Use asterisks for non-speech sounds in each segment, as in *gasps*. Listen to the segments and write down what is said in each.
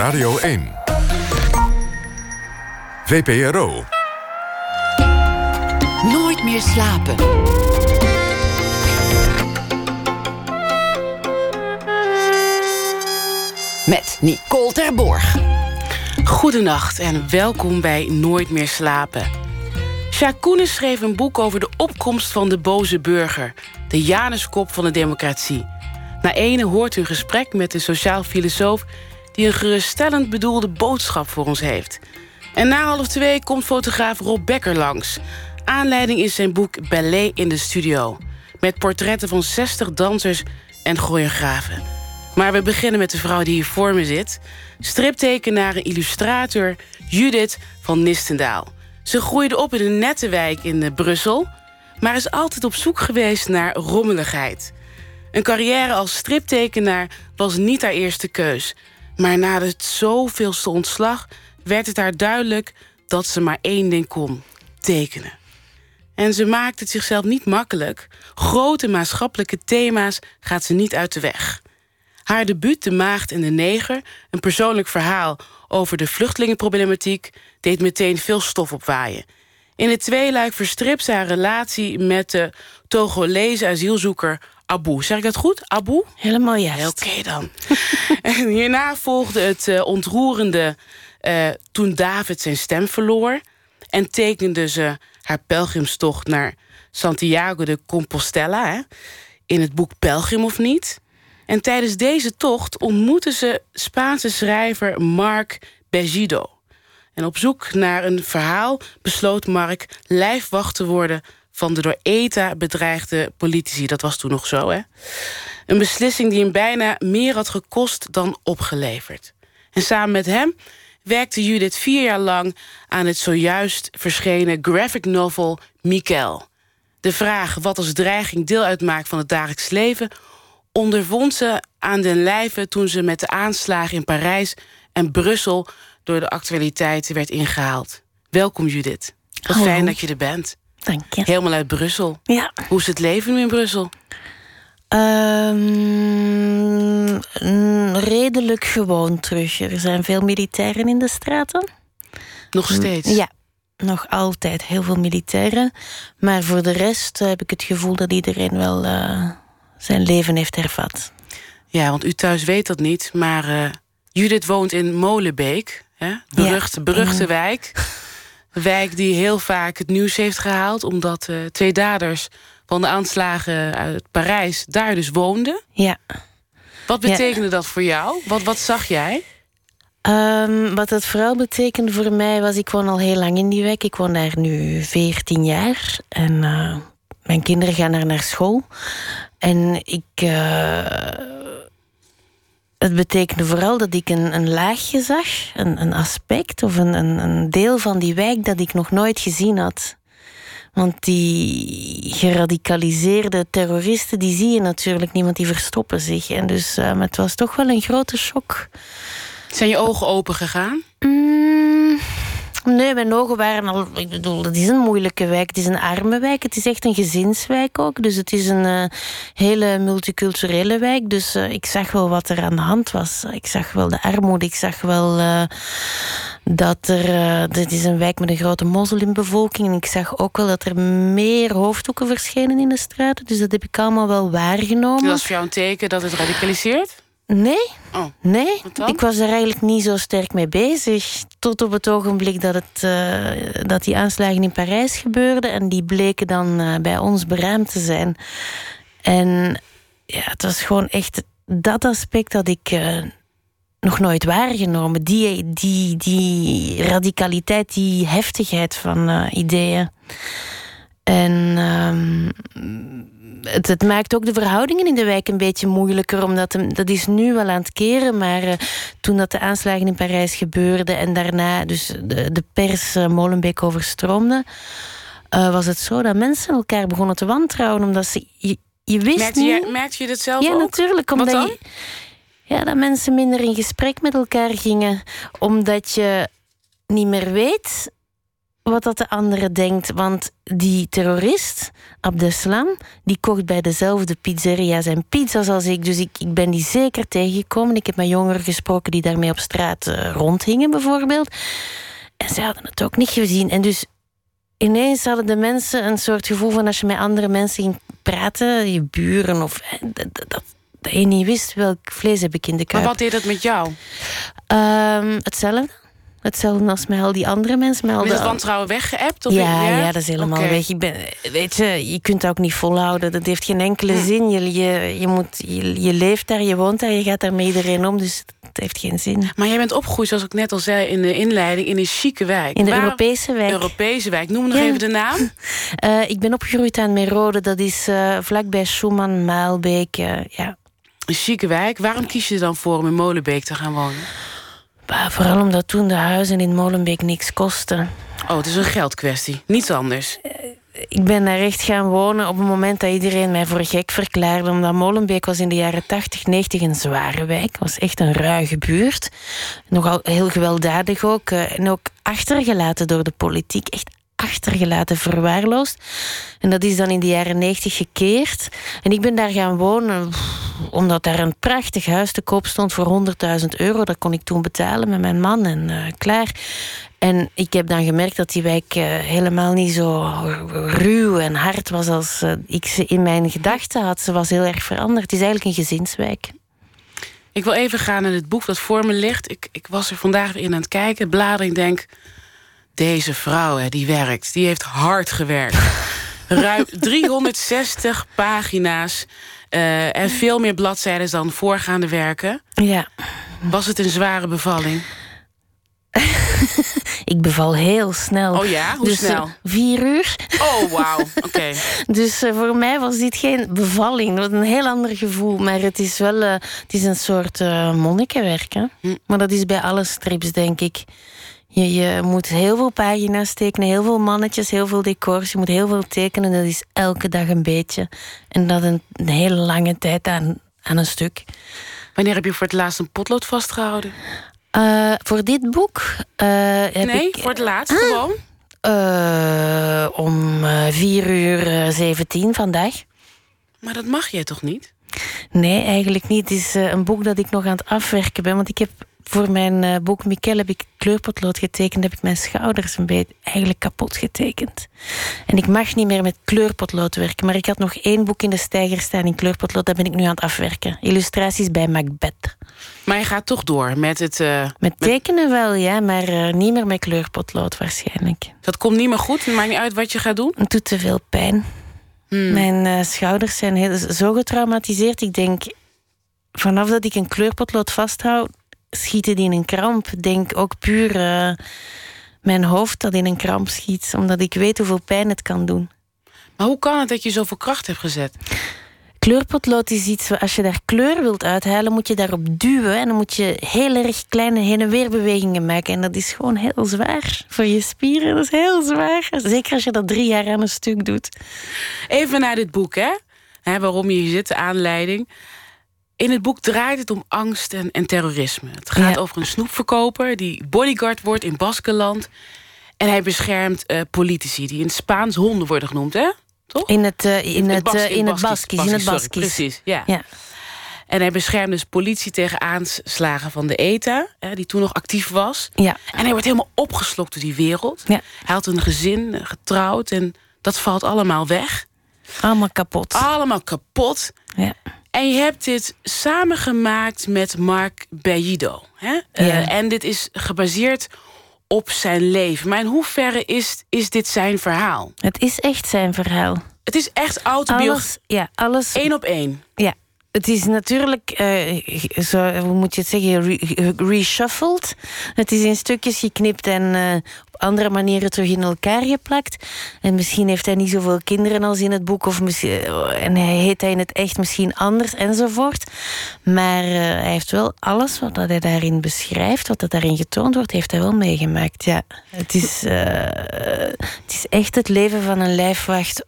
Radio 1. VPRO. Nooit meer slapen. Met Nicole Terborg. Goedenacht en welkom bij Nooit meer slapen. Koenen schreef een boek over de opkomst van de boze burger... de Januskop van de democratie. Na ene hoort u een gesprek met een sociaal filosoof... die een geruststellend bedoelde boodschap voor ons heeft. En na half twee komt fotograaf Rob Becker langs. Aanleiding is zijn boek Ballet in de Studio... met portretten van 60 dansers en choreografen. Maar we beginnen met de vrouw die hier voor me zit. Striptekenaar en illustrator Judith van Nistendaal. Ze groeide op in een nette wijk in eh, Brussel... maar is altijd op zoek geweest naar rommeligheid. Een carrière als striptekenaar was niet haar eerste keus. Maar na het zoveelste ontslag werd het haar duidelijk... dat ze maar één ding kon, tekenen. En ze maakt het zichzelf niet makkelijk. Grote maatschappelijke thema's gaat ze niet uit de weg. Haar debuut De Maagd en de Neger, een persoonlijk verhaal over de vluchtelingenproblematiek, deed meteen veel stof opwaaien. In het tweeluik verstript ze haar relatie met de Togolese asielzoeker Abu. Zeg ik dat goed? Abu? Helemaal juist. Oké dan. *laughs* en hierna volgde het uh, ontroerende uh, toen David zijn stem verloor... en tekende ze haar pelgrimstocht naar Santiago de Compostela... Hè, in het boek Pelgrim of niet... En tijdens deze tocht ontmoeten ze Spaanse schrijver Marc Belgido. En op zoek naar een verhaal besloot Marc lijfwacht te worden van de door ETA bedreigde politici. Dat was toen nog zo, hè? Een beslissing die hem bijna meer had gekost dan opgeleverd. En samen met hem werkte Judith vier jaar lang aan het zojuist verschenen graphic novel Mikel. De vraag wat als dreiging deel uitmaakt van het dagelijks leven ondervond ze aan den lijve toen ze met de aanslagen in Parijs en Brussel door de actualiteiten werd ingehaald. Welkom Judith. Wat Hallo. fijn dat je er bent. Dank je. Helemaal uit Brussel. Ja. Hoe is het leven nu in Brussel? Um, redelijk gewoon terug. Er zijn veel militairen in de straten. Nog steeds? Ja, nog altijd heel veel militairen. Maar voor de rest heb ik het gevoel dat iedereen wel uh, zijn leven heeft hervat. Ja, want u thuis weet dat niet, maar uh, Judith woont in Molenbeek. Hè? Berucht, ja. beruchte wijk. *laughs* Wijk die heel vaak het nieuws heeft gehaald... omdat uh, twee daders van de aanslagen uit Parijs daar dus woonden. Ja. Wat betekende ja. dat voor jou? Wat, wat zag jij? Um, wat dat vooral betekende voor mij was... ik woon al heel lang in die wijk. Ik woon daar nu 14 jaar. En uh, mijn kinderen gaan daar naar school. En ik... Uh, het betekende vooral dat ik een, een laagje zag, een, een aspect of een, een, een, deel van die wijk dat ik nog nooit gezien had. Want die geradicaliseerde terroristen, die zie je natuurlijk niet, want die verstoppen zich. En dus um, het was toch wel een grote shock. Zijn je ogen open gegaan? Mm, nee, mijn ogen waren al... Ik bedoel, het is een moeilijke wijk. Het is een arme wijk. Het is echt een gezinswijk ook. Dus het is een uh, hele multiculturele wijk. Dus uh, ik zag wel wat er aan de hand was. Ik zag wel de armoede. Ik zag wel uh, dat er... dit is een wijk met een grote moslimbevolking. En ik zag ook wel dat er meer hoofddoeken verschenen in de straten. Dus dat heb ik allemaal wel waargenomen. Dat voor jou een teken dat het radicaliseert? Nee, oh, nee. ik was er eigenlijk niet zo sterk mee bezig. Tot op het ogenblik dat, het, uh, dat die aanslagen in Parijs gebeurden. En die bleken dan uh, bij ons beraamd te zijn. En ja, het was gewoon echt dat aspect dat ik uh, nog nooit waargenomen. Die, die, die radicaliteit, die heftigheid van ideeën. En... Het, het, maakt ook de verhoudingen in de wijk een beetje moeilijker. Omdat hem, dat is nu wel aan het keren. Maar uh, toen dat de aanslagen in Parijs gebeurden... en daarna dus de, de pers uh, Molenbeek overstroomde... Uh, was het zo dat mensen elkaar begonnen te wantrouwen. Omdat ze... Je, je wist merkte, niet... je, merkte je dat zelf ja, ook? natuurlijk. Omdat Wat dan? Je, ja, dat mensen minder in gesprek met elkaar gingen. Omdat je niet meer weet wat dat de andere denkt. Want die terrorist, Abdeslam, die kocht bij dezelfde pizzeria zijn pizza's als ik. Dus ik, ik ben die zeker tegengekomen. Ik heb met jongeren gesproken die daarmee op straat uh, rondhingen, bijvoorbeeld. En ze hadden het ook niet gezien. En dus ineens hadden de mensen een soort gevoel van als je met andere mensen ging praten, je buren of eh, dat, dat, dat je niet wist welk vlees heb ik in de kuip. Maar wat deed dat met jou? Um, hetzelfde. Hetzelfde als met al die andere mensen. Al is het wantrouwen weggeëpt? Of ja, ja, ja, dat is helemaal okay. weg. Ben, weet je, je kunt dat ook niet volhouden. Dat heeft geen enkele hm. zin. Je, je, je, moet, je, je leeft daar, je woont daar, je gaat daar met iedereen om. Dus het heeft geen zin. Maar jij bent opgegroeid, zoals ik net al zei in de inleiding, in een chique wijk. In de Waar... Europese wijk. Europese wijk. Noem nog ja. even de naam. Uh, *laughs* ik ben opgegroeid aan Merode. Dat is uh, vlakbij Schumann, Maalbeek. Uh, ja. Een chique wijk. Waarom kies je dan voor om in Molenbeek te gaan wonen? Vooral omdat toen de huizen in Molenbeek niks kosten. Oh, het is een geldkwestie. Niets anders. Ik ben daar echt gaan wonen op het moment dat iedereen mij voor gek verklaarde. Omdat Molenbeek was in de jaren 80, 90 een zware wijk. was echt een ruige buurt. Nogal heel gewelddadig ook. En ook achtergelaten door de politiek. Echt achtergelaten, verwaarloosd. En dat is dan in de jaren 90 gekeerd. En ik ben daar gaan wonen omdat daar een prachtig huis te koop stond voor 100.000 euro. Dat kon ik toen betalen met mijn man en uh, klaar. En ik heb dan gemerkt dat die wijk uh, helemaal niet zo ruw en hard was als uh, ik ze in mijn gedachten had. Ze was heel erg veranderd. Het is eigenlijk een gezinswijk. Ik wil even gaan naar het boek dat voor me ligt. Ik, ik was er vandaag weer in aan het kijken, bladeren. Ik denk, deze vrouw, hè, die werkt. Die heeft hard gewerkt. *laughs* Ruim 360 pagina's. Uh, en veel meer bladzijden dan voorgaande werken. Ja. Was het een zware bevalling? *laughs* ik beval heel snel. Oh ja? Hoe dus, snel? Uh, vier uur. Oh, wauw. *laughs* Oké. Okay. dus uh, voor mij was dit geen bevalling. Dat was een heel ander gevoel. Maar het is wel het is een soort monnikenwerk. Hè? Hm. Maar dat is bij alle strips, denk ik. Je, je moet heel veel pagina's tekenen, heel veel mannetjes, heel veel decors. Je moet heel veel tekenen. Dat is elke dag een beetje. En dat een, een hele lange tijd aan, aan een stuk. Wanneer heb je voor het laatst een potlood vastgehouden? Uh, voor dit boek uh, heb nee, ik... voor het laatst ah, gewoon? Uh, om vier uur zeventien vandaag. Maar dat mag jij toch niet? Nee, eigenlijk niet. Het is een boek dat ik nog aan het afwerken ben. Want ik heb voor mijn uh, boek Mikkel heb ik kleurpotlood getekend. Heb ik mijn schouders een beetje eigenlijk kapot getekend. En ik mag niet meer met kleurpotlood werken. Maar ik had nog één boek in de stijger staan in kleurpotlood. Dat ben ik nu aan het afwerken. Illustraties bij Macbeth. Maar je gaat toch door met het... Uh, met tekenen wel, ja. Maar uh, niet meer met kleurpotlood waarschijnlijk. Dat komt niet meer goed? Het maakt niet uit wat je gaat doen? Het doet te veel pijn. Hmm. Mijn schouders zijn heel, zo getraumatiseerd. Ik denk, vanaf dat ik een kleurpotlood vasthoud schieten die in een kramp. Denk ook puur uh, mijn hoofd dat in een kramp schiet, omdat ik weet hoeveel pijn het kan doen. Maar hoe kan het dat je zoveel kracht hebt gezet? Kleurpotlood is iets, als je daar kleur wilt uithalen, moet je daarop duwen. En dan moet je heel erg kleine heen- en weerbewegingen maken. En dat is gewoon heel zwaar voor je spieren. Dat is heel zwaar. Zeker als je dat drie jaar aan een stuk doet. Even naar dit boek, hè? hè waarom je hier zit, de aanleiding. In het boek draait het om angst en, en terrorisme. Het gaat over een snoepverkoper die bodyguard wordt in Baskenland. En hij beschermt uh, politici die in Spaans honden worden genoemd, hè? Toch? In het, uh, in, in, het, uh, in het Baskisch. In het Baskisch. Precies, ja. ja. En hij beschermt dus politie tegen aanslagen van de ETA, hè, die toen nog actief was. Ja. En hij wordt helemaal opgeslokt door die wereld. Ja. Hij had een gezin, getrouwd en dat valt allemaal weg. Allemaal kapot. Allemaal kapot. Ja. En je hebt dit samengemaakt met Mark Bellido. Hè? Ja. Uh, en dit is gebaseerd op zijn leven. Maar in hoeverre is, is dit zijn verhaal? Het is echt zijn verhaal. Het is echt autobiografisch. Alles, ja, alles. Eén op één. Ja, het is natuurlijk, uh, zo, hoe moet je het zeggen, re reshuffled. Het is in stukjes geknipt en uh, op andere manieren terug in elkaar geplakt. En misschien heeft hij niet zoveel kinderen als in het boek, of misschien, en hij heet hij in het echt misschien anders enzovoort. Maar hij heeft wel alles wat hij daarin beschrijft, wat er daarin getoond wordt, heeft hij wel meegemaakt. Ja, het is, het is echt het leven van een lijfwacht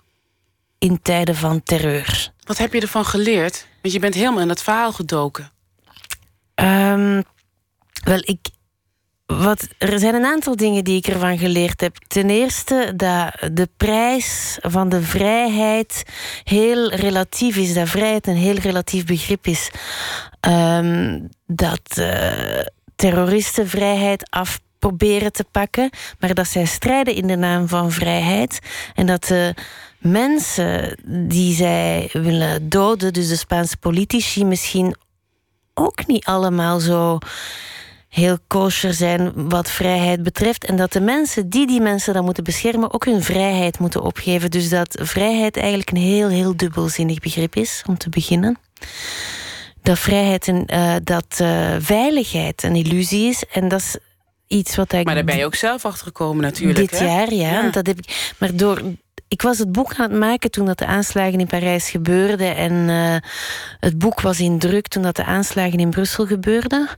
in tijden van terreur. Wat heb je ervan geleerd? Want je bent helemaal in het verhaal gedoken. Um, wel, ik, wat, er zijn een aantal dingen die ik ervan geleerd heb. Ten eerste dat de prijs van de vrijheid heel relatief is. Dat vrijheid een heel relatief begrip is. Ehm, dat uh, terroristen vrijheid af proberen te pakken, maar dat zij strijden in de naam van vrijheid. En dat de mensen die zij willen doden, dus de Spaanse politici, misschien ook niet allemaal zo heel kosher zijn wat vrijheid betreft. En dat de mensen die die mensen dan moeten beschermen ook hun vrijheid moeten opgeven. Dus dat vrijheid eigenlijk een heel, heel dubbelzinnig begrip is, om te beginnen. Dat vrijheid en uh, dat uh, veiligheid een illusie is. En dat is iets wat ik. Maar daar ben je ook zelf achter gekomen, natuurlijk. Dit jaar, ja. ja. Dat heb ik, maar door. Ik was het boek aan het maken toen dat de aanslagen in Parijs gebeurden. En uh, het boek was in druk toen dat de aanslagen in Brussel gebeurden.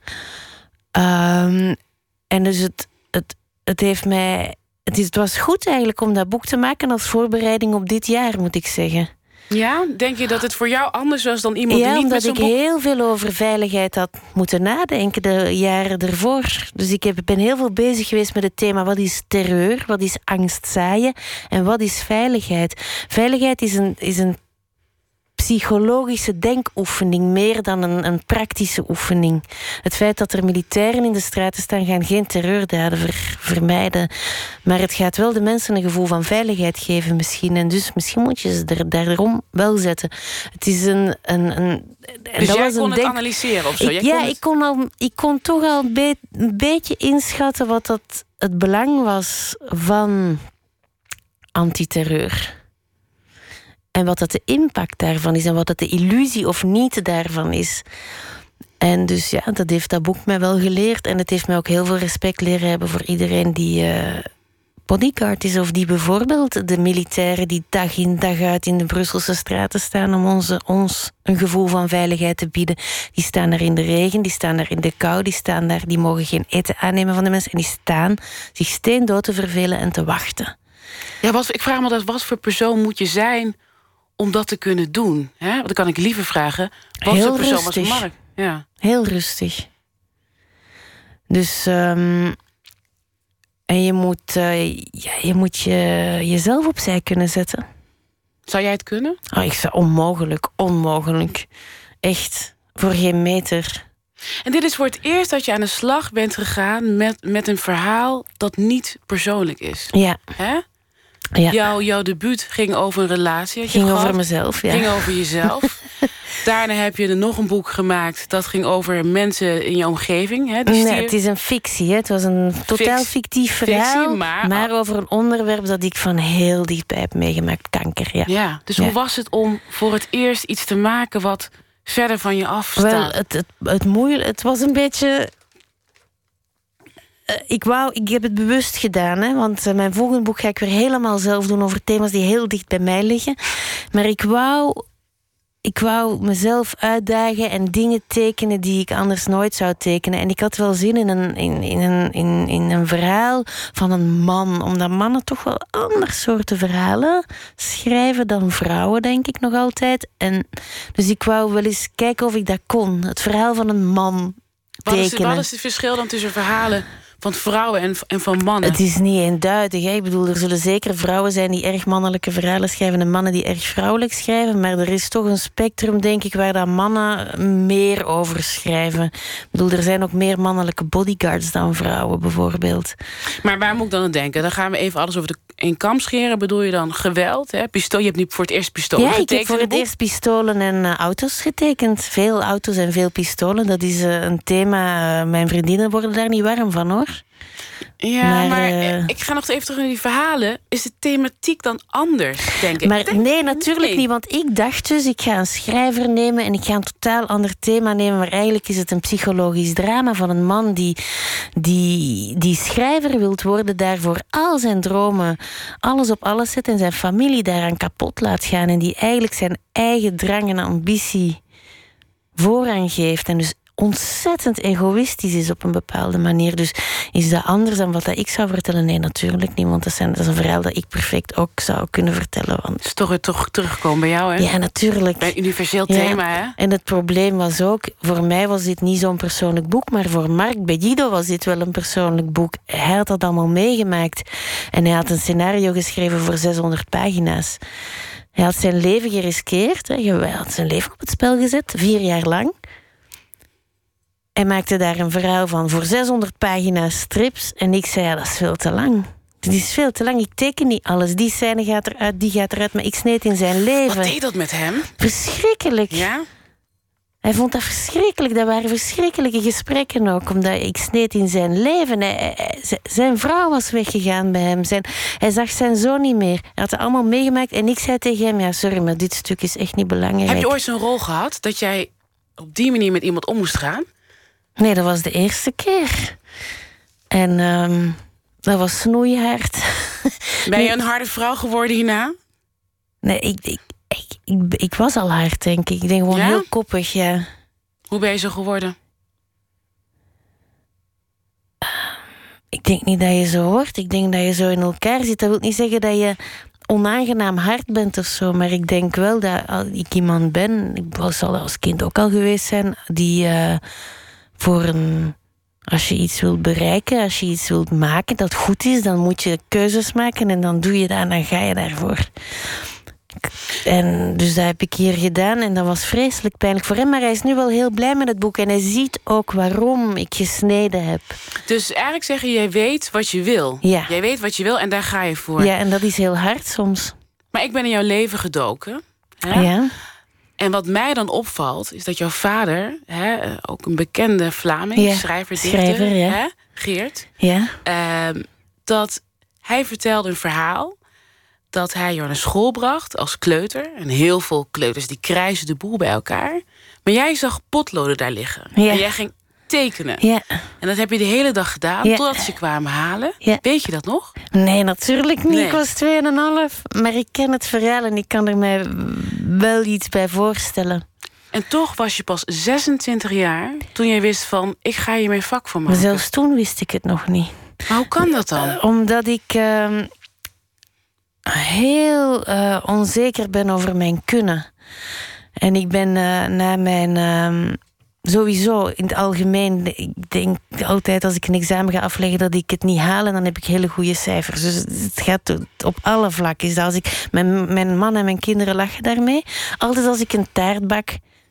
Um, en dus het, het, het heeft mij. Het, is, het was goed eigenlijk om dat boek te maken als voorbereiding op dit jaar, moet ik zeggen. Ja, denk je dat het voor jou anders was dan iemand ja, die niet omdat met ik heel veel over veiligheid had moeten nadenken de jaren ervoor. Dus ik heb, ben heel veel bezig geweest met het thema wat is terreur, wat is angst zaaien en wat is veiligheid. Veiligheid is een, is een psychologische denkoefening meer dan een, een, praktische oefening. Het feit dat er militairen in de straten staan, gaan geen terreurdaden ver, vermijden. Maar het gaat wel de mensen een gevoel van veiligheid geven, misschien. En dus misschien moet je ze er daarom wel zetten. Het is een. een, een dus dat jij was kon het analyseren of zo? Ik, ja, ik, kon al, ik kon toch al een, be een beetje inschatten wat dat het belang was van antiterreur. En wat dat de impact daarvan is en wat dat de illusie of niet daarvan is. En dus ja, dat heeft dat boek mij wel geleerd. En het heeft mij ook heel veel respect leren hebben voor iedereen die uh, bodyguard is. Of die bijvoorbeeld de militairen die dag in dag uit in de Brusselse straten staan om onze, ons een gevoel van veiligheid te bieden. Die staan daar in de regen, die staan daar in de kou, die staan daar, die mogen geen eten aannemen van de mensen. En die staan zich steendood te vervelen en te wachten. Ja, wat, ik vraag me dat, wat voor persoon moet je zijn om dat te kunnen doen? Hè? Want dan kan ik liever vragen, wat Heel voor persoon rustig. was Mark? Ja. Heel rustig. Dus... Um, en je moet, uh, ja, je moet je, jezelf opzij kunnen zetten. Zou jij het kunnen? Oh, ik zou onmogelijk, onmogelijk. Echt, voor geen meter. En dit is voor het eerst dat je aan de slag bent gegaan met, met een verhaal dat niet persoonlijk is. Ja. Hè? Ja. Jouw, jouw debuut ging over een relatie. had je Ging over mezelf, ja. Ging over jezelf. *laughs* Daarna heb je er nog een boek gemaakt. Dat ging over mensen in je omgeving. Hè? Die Nee, het is een fictie. Hè. Het was een totaal Fict- fictief fictie, verhaal. maar- over een onderwerp dat ik van heel dichtbij heb meegemaakt. Kanker, ja. Ja, dus Ja. hoe was het om voor het eerst iets te maken... wat verder van je af staat? Wel, het, het, het, moeilijk, het was een beetje... Eh, ik, wou, ik heb het bewust gedaan, hè, want eh, mijn volgende boek ga ik weer helemaal zelf doen over thema's die heel dicht bij mij liggen. Maar ik wou, ik wou mezelf uitdagen en dingen tekenen die ik anders nooit zou tekenen. En ik had wel zin in een, in, in een, in, in een verhaal van een man, omdat mannen toch wel ander soorten verhalen schrijven dan vrouwen, denk ik nog altijd. En dus ik wou wel eens kijken of ik dat kon. Het verhaal van een man wat, is, tekenen. wat is het verschil dan tussen verhalen van vrouwen en, en van mannen? Het is niet eenduidig. Hè. Ik bedoel, er zullen zeker vrouwen zijn die erg mannelijke verhalen schrijven en mannen die erg vrouwelijk schrijven. Maar er is toch een spectrum, denk ik, waar dat mannen meer over schrijven. Ik bedoel, er zijn ook meer mannelijke bodyguards dan vrouwen, bijvoorbeeld. Maar waar moet ik dan aan denken? Dan gaan we even alles over de in kam scheren. Bedoel je dan geweld? Hè? Pistool, je hebt nu voor het eerst pistolen ja, ik getekend heb voor het eerst pistolen en eh, auto's getekend. Veel auto's en veel pistolen. Dat is eh, een thema. eh, mijn vriendinnen worden daar niet warm van, hoor. Ja, Maar, maar, eh, ik ga nog even terug naar die verhalen. Is de thematiek dan anders, denk ik? Maar Denk- nee, natuurlijk nee. niet. Want ik dacht dus, ik ga een schrijver nemen en ik ga een totaal ander thema nemen. Maar eigenlijk is het een psychologisch drama van een man die, die, die schrijver wilt worden, daarvoor al zijn dromen, alles op alles zet en zijn familie daaraan kapot laat gaan. En die eigenlijk zijn eigen drang en ambitie voorrang geeft. En dus ontzettend egoïstisch is op een bepaalde manier. Dus is dat anders dan wat ik zou vertellen? Nee, natuurlijk niet. Want dat, zijn, dat is een verhaal dat ik perfect ook zou kunnen vertellen. Want... Het is toch, toch terugkomen bij jou, hè? Ja, natuurlijk. Bij een universeel thema, hè? En het probleem was ook, voor mij was dit niet zo'n persoonlijk boek, maar voor Mark Bellido was dit wel een persoonlijk boek. Hij had dat allemaal meegemaakt. En hij had een scenario geschreven voor 600 pagina's. Hij had zijn leven geriskeerd. Hij had zijn leven op het spel gezet, vier jaar lang. Hij maakte daar een verhaal van voor 600 pagina's strips. En ik zei, ja, dat is veel te lang. Het is veel te lang. Ik teken niet alles. Die scène gaat eruit, die gaat eruit. Maar ik sneed in zijn leven. Wat deed dat met hem? Verschrikkelijk. Ja? Hij vond dat verschrikkelijk. Dat waren verschrikkelijke gesprekken ook. Omdat ik sneed in zijn leven. zijn vrouw was weggegaan bij hem. Zijn, hij zag zijn zoon niet meer. Hij had het allemaal meegemaakt. En ik zei tegen hem: Ja, sorry, maar dit stuk is echt niet belangrijk. Heb je ooit zo'n rol gehad dat jij op die manier met iemand om moest gaan? Nee, dat was de eerste keer. En ehm, dat was snoeihard. *laughs* Ben je een harde vrouw geworden hierna? Nee, ik, ik, ik, ik, was al hard, denk ik. Ik denk gewoon heel koppig, ja. Hoe ben je zo geworden? Ik denk niet dat je zo wordt. Ik denk dat je zo in elkaar zit. Dat wil niet zeggen dat je onaangenaam hard bent of zo. Maar ik denk wel dat ik iemand ben. Ik was al als kind ook al geweest zijn. Die uh, voor een. Als je iets wilt bereiken, als je iets wilt maken dat goed is, dan moet je keuzes maken en dan doe je dat en dan ga je daarvoor. En dus dat heb ik hier gedaan en dat was vreselijk pijnlijk voor hem. Maar hij is nu wel heel blij met het boek en hij ziet ook waarom ik gesneden heb. Dus eigenlijk zeggen, jij weet wat je wil. Ja. Jij weet wat je wil en daar ga je voor. Ja, en dat is heel hard soms. Maar ik ben in jouw leven gedoken. Hè? Ja. En wat mij dan opvalt, is dat jouw vader, hè, ook een bekende Vlaming, ja. schrijver, dichter, ja. hè, Geert, ja. Uh, dat hij vertelde een verhaal dat hij jou naar school bracht als kleuter. En heel veel kleuters die krijzen de boel bij elkaar. Maar jij zag potloden daar liggen. Ja. En jij ging tekenen. Ja. En dat heb je de hele dag gedaan, ja. totdat ze kwamen halen. Ja. Weet je dat nog? Nee, natuurlijk niet. Nee. Ik was 2,5. Maar ik ken het verhaal en ik kan er mij wel iets bij voorstellen. En toch was je pas 26 jaar toen jij wist van... ik ga hier mijn vak voor maken. Maar zelfs toen wist ik het nog niet. Maar hoe kan dat dan? Uh, omdat ik... Uh, heel uh, onzeker ben over mijn kunnen. En ik ben uh, na mijn. Sowieso in het algemeen. Ik denk altijd als ik een examen ga afleggen dat ik het niet haal. En dan heb ik hele goede cijfers. Dus het gaat op alle vlakken. Dat als ik, mijn, mijn man en mijn kinderen lachen daarmee. Altijd als ik een taart bak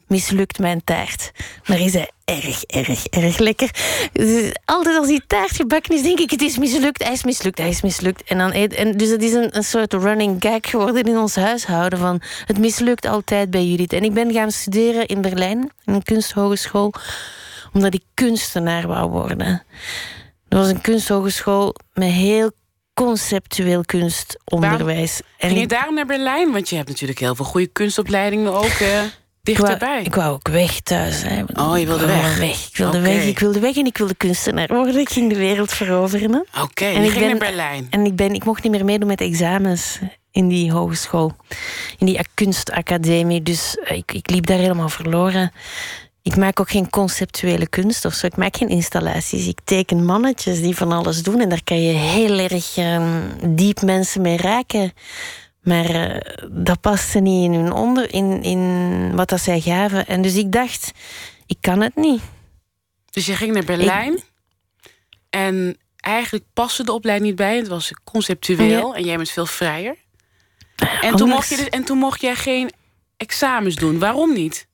mislukt mijn taart. Maar is hij erg, erg, erg lekker. Dus altijd als die taart gebakken is, denk ik, het is mislukt, hij is mislukt, hij is mislukt. En dan, en dus dat is een, een soort running gag geworden in ons huishouden van het mislukt altijd bij Judith. En ik ben gaan studeren in Berlijn, in een kunsthogeschool, omdat ik kunstenaar wou worden. Dat was een kunsthogeschool met heel conceptueel kunstonderwijs. En Ging je daarom naar Berlijn? Want je hebt natuurlijk heel veel goede kunstopleidingen ook... Uh... Dichterbij. Ik wou, ik wou ook weg thuis. Hè. Oh, je wilde weg? weg. Ik wilde okay. weg. Ik wilde weg en ik wilde kunstenaar worden. Ik ging de wereld veroveren. Oké, okay, en ik ging ben, naar Berlijn. En ik, ben, ik mocht niet meer meedoen met examens in die hogeschool. In die kunstacademie. Dus ik, ik liep daar helemaal verloren. Ik maak ook geen conceptuele kunst of zo. Ik maak geen installaties. Ik teken mannetjes die van alles doen. En daar kan je heel erg um, diep mensen mee raken. Maar uh, dat paste niet in hun onder, in, in wat dat zij gaven. En dus ik dacht, ik kan het niet. Dus je ging naar Berlijn. Ik... En eigenlijk paste de opleiding niet bij. Het was conceptueel. Ja. En jij bent veel vrijer. En toen, mocht je dus, en toen mocht jij geen examens doen. Waarom niet?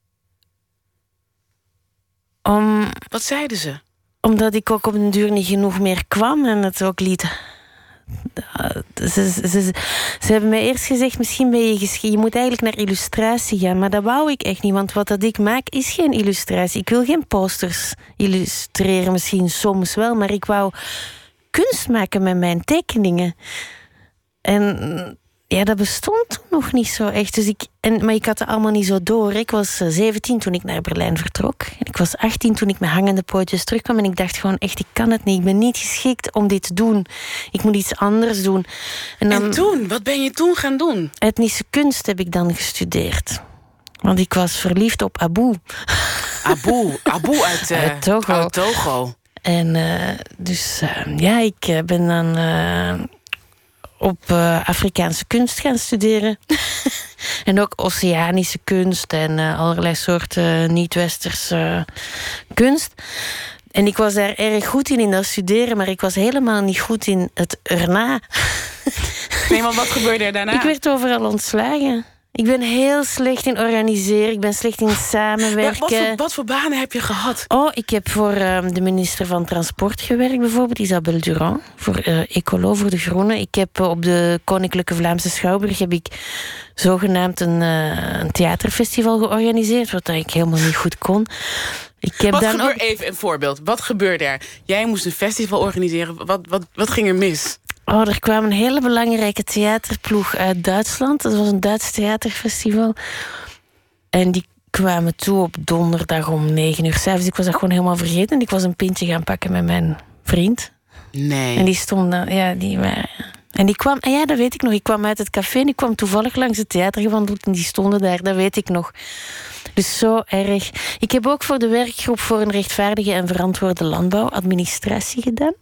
Om, wat zeiden ze? Omdat ik ook op een duur niet genoeg meer kwam. En het ook liet ze, ze, ze, ze, hebben mij eerst gezegd, misschien ben je geschikt. Je moet eigenlijk naar illustratie gaan. Maar dat wou ik echt niet, want wat dat ik maak is geen illustratie. Ik wil geen posters illustreren, misschien soms wel. Maar ik wou kunst maken met mijn tekeningen. En ja, dat bestond toen nog niet zo echt. Dus ik, en, maar ik had het allemaal niet zo door. Ik was 17 toen ik naar Berlijn vertrok. En ik was 18 toen ik met hangende pootjes terugkwam. En ik dacht gewoon echt, ik kan het niet. Ik ben niet geschikt om dit te doen. Ik moet iets anders doen. En, dan, en toen? Wat ben je toen gaan doen? Etnische kunst heb ik dan gestudeerd. Want ik was verliefd op Abu. Abu, Abu *laughs* uit, uh, Uit Togo. uit Togo. En eh, dus eh, ja, ik eh, ben dan eh, op eh, Afrikaanse kunst gaan studeren. *laughs* en ook Oceanische kunst en eh, allerlei soorten niet-westerse kunst. En ik was daar erg goed in, in dat studeren, maar ik was helemaal niet goed in het erna. Nee, maar wat gebeurde er daarna? Ik werd overal ontslagen. Ik ben heel slecht in organiseren, ik ben slecht in samenwerken. wat, voor, wat voor banen heb je gehad? Oh, ik heb voor ehm, de minister van Transport gewerkt, bijvoorbeeld, Isabelle Durand. Voor eh, Ecolo, voor de Groenen. Ik heb eh, op de Koninklijke Vlaamse Schouwburg heb ik zogenaamd een, eh, een theaterfestival georganiseerd, wat ik helemaal niet goed kon. Ik heb Wat dan gebeurde, ook, even een voorbeeld. Wat gebeurde er? Jij moest een festival organiseren. Wat, wat, wat ging er mis? Oh, er kwam een hele belangrijke theaterploeg uit Duitsland. Dat was een Duits theaterfestival. En die kwamen toe op donderdag om negen uur s'avonds. Ik was dat gewoon helemaal vergeten. En ik was een pintje gaan pakken met mijn vriend. Nee. En die stonden, ja, die waren. En die kwam, ja, dat weet ik nog. Ik kwam uit het café en ik kwam toevallig langs het theater gewandeld en die stonden daar, dat weet ik nog. Dus zo erg. Ik heb ook voor de werkgroep voor een rechtvaardige en verantwoorde landbouw administratie gedaan.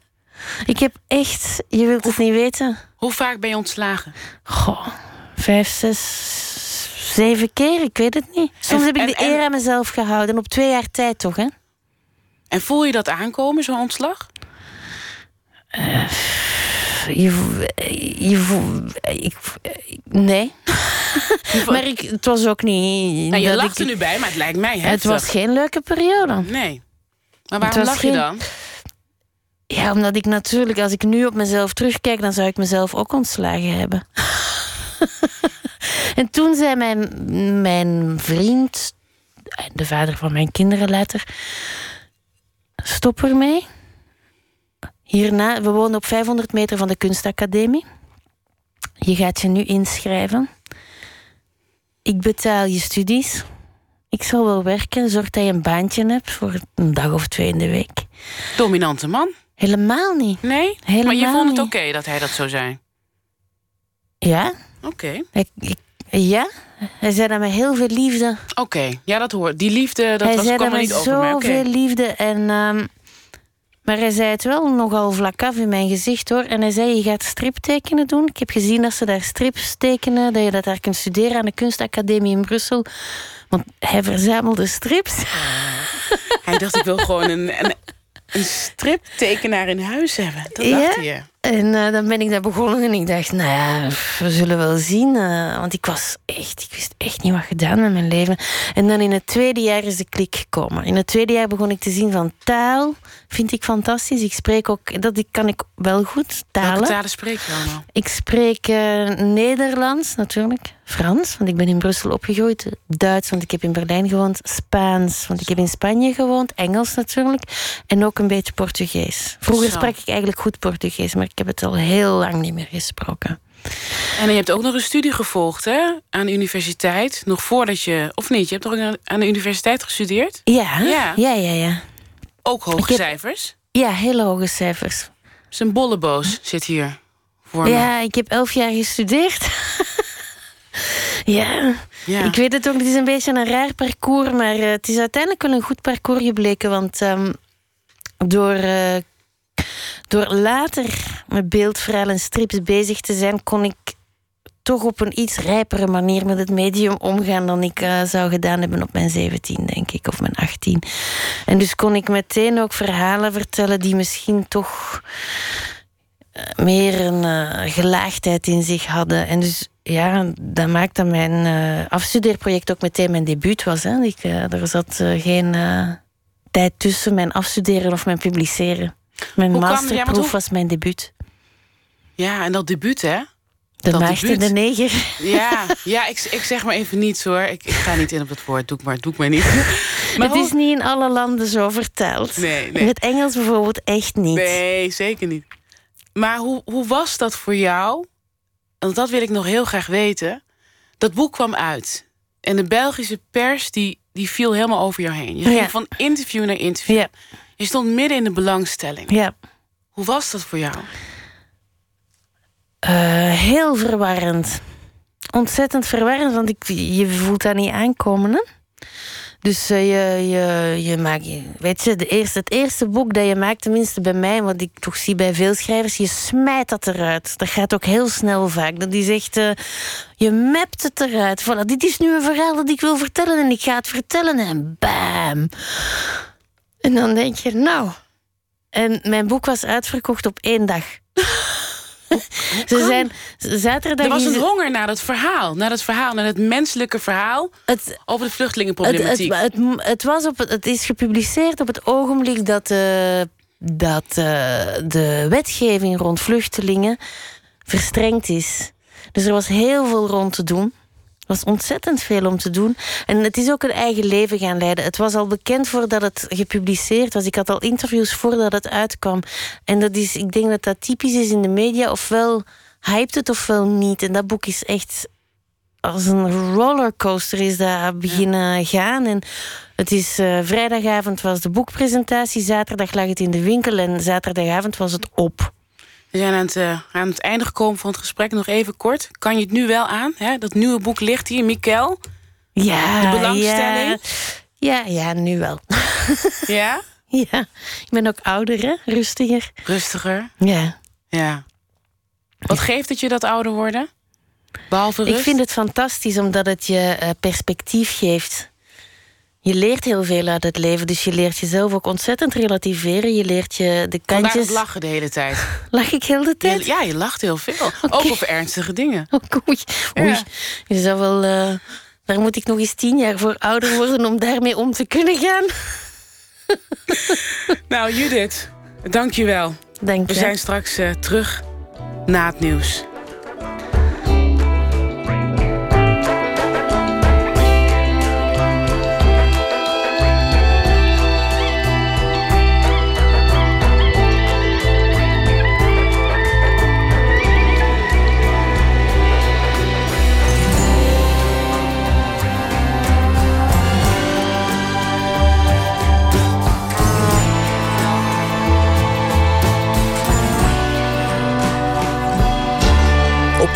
Ik heb echt, je wilt het niet weten, Hoe vaak ben je ontslagen? goh, vijf, zes, zeven keer, ik weet het niet. Soms En- heb ik de en- eer aan mezelf gehouden, op twee jaar tijd toch, hè? En voel je dat aankomen, zo'n ontslag? Je, vo- je, vo- ik, nee. *laughs* maar ik, het was ook niet. Nou, je lacht ik- er nu bij, maar het lijkt mij Het heftig. was geen leuke periode. Nee. Maar waarom lach je dan? Ja, omdat ik natuurlijk, als ik nu op mezelf terugkijk, dan zou ik mezelf ook ontslagen hebben. *laughs* en toen zei mijn, mijn vriend, de vader van mijn kinderen later, stop ermee. Hierna, we wonen op 500 meter van de kunstacademie. Je gaat je nu inschrijven. Ik betaal je studies. Ik zal wel werken, zorg dat je een baantje hebt voor een dag of twee in de week. Dominante man? Helemaal niet. Nee? Helemaal maar je vond het oké dat hij dat zou zijn? Ja, Oké. ja. Hij zei dat met heel veel liefde. Oké. Ja, dat hoort. Die liefde, dat hij was, zei kwam er niet over. Maar oké. zoveel liefde. En, ehm, maar hij zei het wel nogal vlak af in mijn gezicht hoor. En hij zei: Je gaat striptekenen doen. Ik heb gezien dat ze daar strips tekenen. Dat je dat daar kunt studeren aan de Kunstacademie in Brussel. Want hij verzamelde strips. Hij dacht, ik wil gewoon een, een, een striptekenaar in huis hebben. Dat dacht hij. En eh, dan ben ik daar begonnen en ik dacht, nou ja, we zullen wel zien. eh, want ik was echt, ik wist echt niet wat gedaan met mijn leven. En dan in het tweede jaar is de klik gekomen. In het tweede jaar begon ik te zien van taal, vind ik fantastisch. Ik spreek ook, dat kan ik wel goed, Welke talen. talen spreek je allemaal? Ik spreek eh, Nederlands natuurlijk, Frans, want ik ben in Brussel opgegroeid, Duits, want ik heb in Berlijn gewoond, Spaans, want ik heb in Spanje gewoond, Engels natuurlijk, en ook een beetje Portugees. Vroeger Zo. sprak ik eigenlijk goed Portugees, maar ik heb het al heel lang niet meer gesproken. En je hebt ook nog een studie gevolgd, hè? Aan de universiteit. Nog voordat je... Of niet? Je hebt toch ook aan de universiteit gestudeerd? Ja, Ja. ja, ja, ja. Ook hoge heb- cijfers. Ja, hele hoge cijfers. Zijn bolleboos zit hier voor me. Ja, ik heb elf jaar gestudeerd. *laughs* ja. Ja. Ik weet het ook, het is een beetje een raar parcours, maar eh, het is uiteindelijk wel een goed parcours gebleken. Want ehm, door, eh, door later met beeldverhaal en strips bezig te zijn, kon ik toch op een iets rijpere manier met het medium omgaan dan ik eh, zou gedaan hebben op mijn 17, denk ik, of mijn 18. En dus kon ik meteen ook verhalen vertellen die misschien toch eh, meer een eh, gelaagdheid in zich hadden. En dus ja, dat maakt dat mijn eh, afstudeerproject ook meteen mijn debuut was. Hè. Ik, er zat geen tijd tussen mijn afstuderen of mijn publiceren. Mijn Hoe kwam- ja, masterproef was mijn debuut. ja, en dat debuut, hè? De Dat maagd en debuut. de neger. Ja, *laughs* ja ik, ik zeg maar even niets hoor. Ik, ik ga niet in op het woord. Doe ik maar, doe ik maar niet. *laughs* Maar het is niet in alle landen zo vertaald. Nee, nee. In het Engels bijvoorbeeld echt niet. Nee, zeker niet. Maar hoe, hoe was dat voor jou? Want dat wil ik nog heel graag weten. Dat boek kwam uit. En de Belgische pers die, die viel helemaal over jou heen. Je ging Ja. van interview naar interview. Ja, Je stond midden in de belangstelling. ja. Hoe was dat voor jou? Eh, heel verwarrend. Ontzettend verwarrend, want ik, je voelt dat niet aankomen. Hè? Dus uh, je, je, je maakt, weet je, de eerste, het eerste boek dat je maakt, tenminste bij mij, wat ik toch zie bij veel schrijvers, je smijt dat eruit. Dat gaat ook heel snel vaak. Dat is echt, uh, je mapt het eruit. Voilà, dit is nu een verhaal dat ik wil vertellen en ik ga het vertellen en bam. En dan denk je, nou. En mijn boek was uitverkocht op één dag. *laughs* Ze zijn zaterdag. Er was een honger naar het verhaal, naar het verhaal, naar het menselijke verhaal het, over de vluchtelingenproblematiek. Het, het, het, was op, het is gepubliceerd op het ogenblik dat, uh, dat uh, de wetgeving rond vluchtelingen verstrengd is. Dus er was heel veel rond te doen was ontzettend veel om te doen. En het is ook een eigen leven gaan leiden. Het was al bekend voordat het gepubliceerd was. Ik had al interviews voordat het uitkwam. En dat is, ik denk dat dat typisch is in de media. Ofwel hypt het ofwel niet. En dat boek is echt als een rollercoaster is dat beginnen gaan. En het is uh, vrijdagavond was de boekpresentatie, zaterdag lag het in de winkel en zaterdagavond was het op. We zijn aan het, uh, aan het einde gekomen van het gesprek. Nog even kort. Kan je het nu wel aan? Hè? Dat nieuwe boek ligt hier, Mikkel. Ja, de belangstelling. Ja, ja, ja nu wel. *laughs* Ja? Ja. Ik ben ook ouder, hè? Rustiger. Rustiger? Ja. Ja. Wat geeft het je dat ouder worden? Behalve rust? Ik vind het fantastisch omdat het je uh, perspectief geeft je leert heel veel uit het leven. Dus je leert jezelf ook ontzettend relativeren. Je leert je de kantjes... Vandaar lachen de hele tijd. *laughs* Lach ik heel de tijd? ja, je lacht heel veel. *laughs* Ook over ernstige dingen. *laughs* Oh, oei. oei. Je zou wel... Uh, daar moet ik nog eens tien jaar voor ouder worden... om daarmee om te kunnen gaan. nou, Judith, dank je wel. Dank je. We zijn straks uh, terug na het nieuws.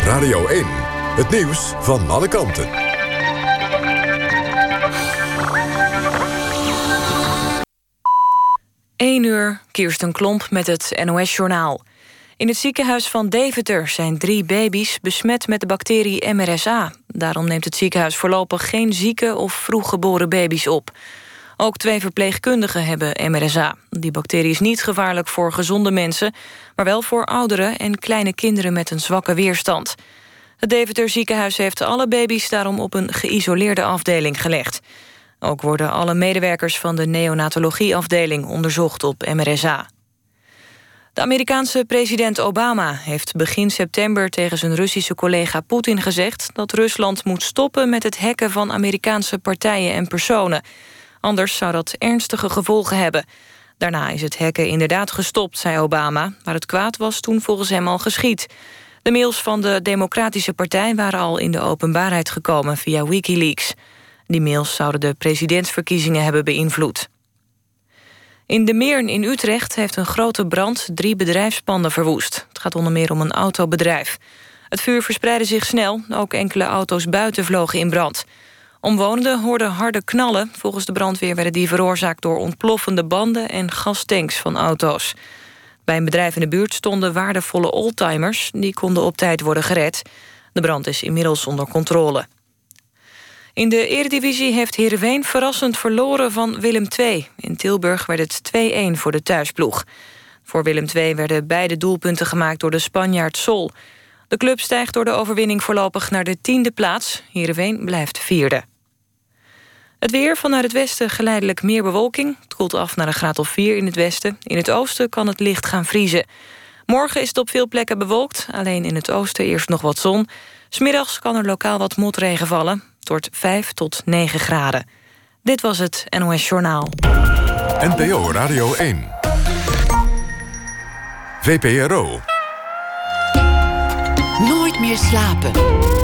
Radio 1. Het nieuws van alle kanten. 1 uur, Kirsten Klomp met het NOS-journaal. In het ziekenhuis van Deventer zijn drie baby's besmet met de bacterie MRSA. Daarom neemt het ziekenhuis voorlopig geen zieke of vroeggeboren baby's op. Ook twee verpleegkundigen hebben MRSA. Die bacterie is niet gevaarlijk voor gezonde mensen... maar wel voor ouderen en kleine kinderen met een zwakke weerstand. Het Deventer ziekenhuis heeft alle baby's daarom op een geïsoleerde afdeling gelegd. Ook worden alle medewerkers van de neonatologieafdeling onderzocht op MRSA. De Amerikaanse president Obama heeft begin september tegen zijn Russische collega Poetin gezegd dat Rusland moet stoppen met het hacken van Amerikaanse partijen en personen. Anders zou dat ernstige gevolgen hebben. Daarna is het hacken inderdaad gestopt, zei Obama, maar het kwaad was toen volgens hem al geschied. De mails van de Democratische Partij waren al in de openbaarheid gekomen via Wikileaks. Die mails zouden de presidentsverkiezingen hebben beïnvloed. In de Meern in Utrecht heeft een grote brand drie bedrijfspanden verwoest. Het gaat onder meer om een autobedrijf. Het vuur verspreidde zich snel, ook enkele auto's buiten vlogen in brand. Omwonenden hoorden harde knallen. Volgens de brandweer werden die veroorzaakt door ontploffende banden en gastanks van auto's. Bij een bedrijf in de buurt stonden waardevolle oldtimers... die konden op tijd worden gered. De brand is inmiddels onder controle. In de Eredivisie heeft Heerenveen verrassend verloren van Willem II. In Tilburg werd het 2-1 voor de thuisploeg. Voor Willem II werden beide doelpunten gemaakt door de Spanjaard Sol. De club stijgt door de overwinning voorlopig naar de tiende plaats. Heerenveen blijft vierde. Het weer vanuit het westen geleidelijk meer bewolking. Het koelt af naar een graad of 4 in het westen. In het oosten kan het licht gaan vriezen. Morgen is het op veel plekken bewolkt. Alleen in het oosten eerst nog wat zon. Smiddags kan er lokaal wat motregen vallen. Wordt 5 tot 9 graden. Dit was het NOS Journaal. NPO Radio 1. VPRO. Nooit meer slapen.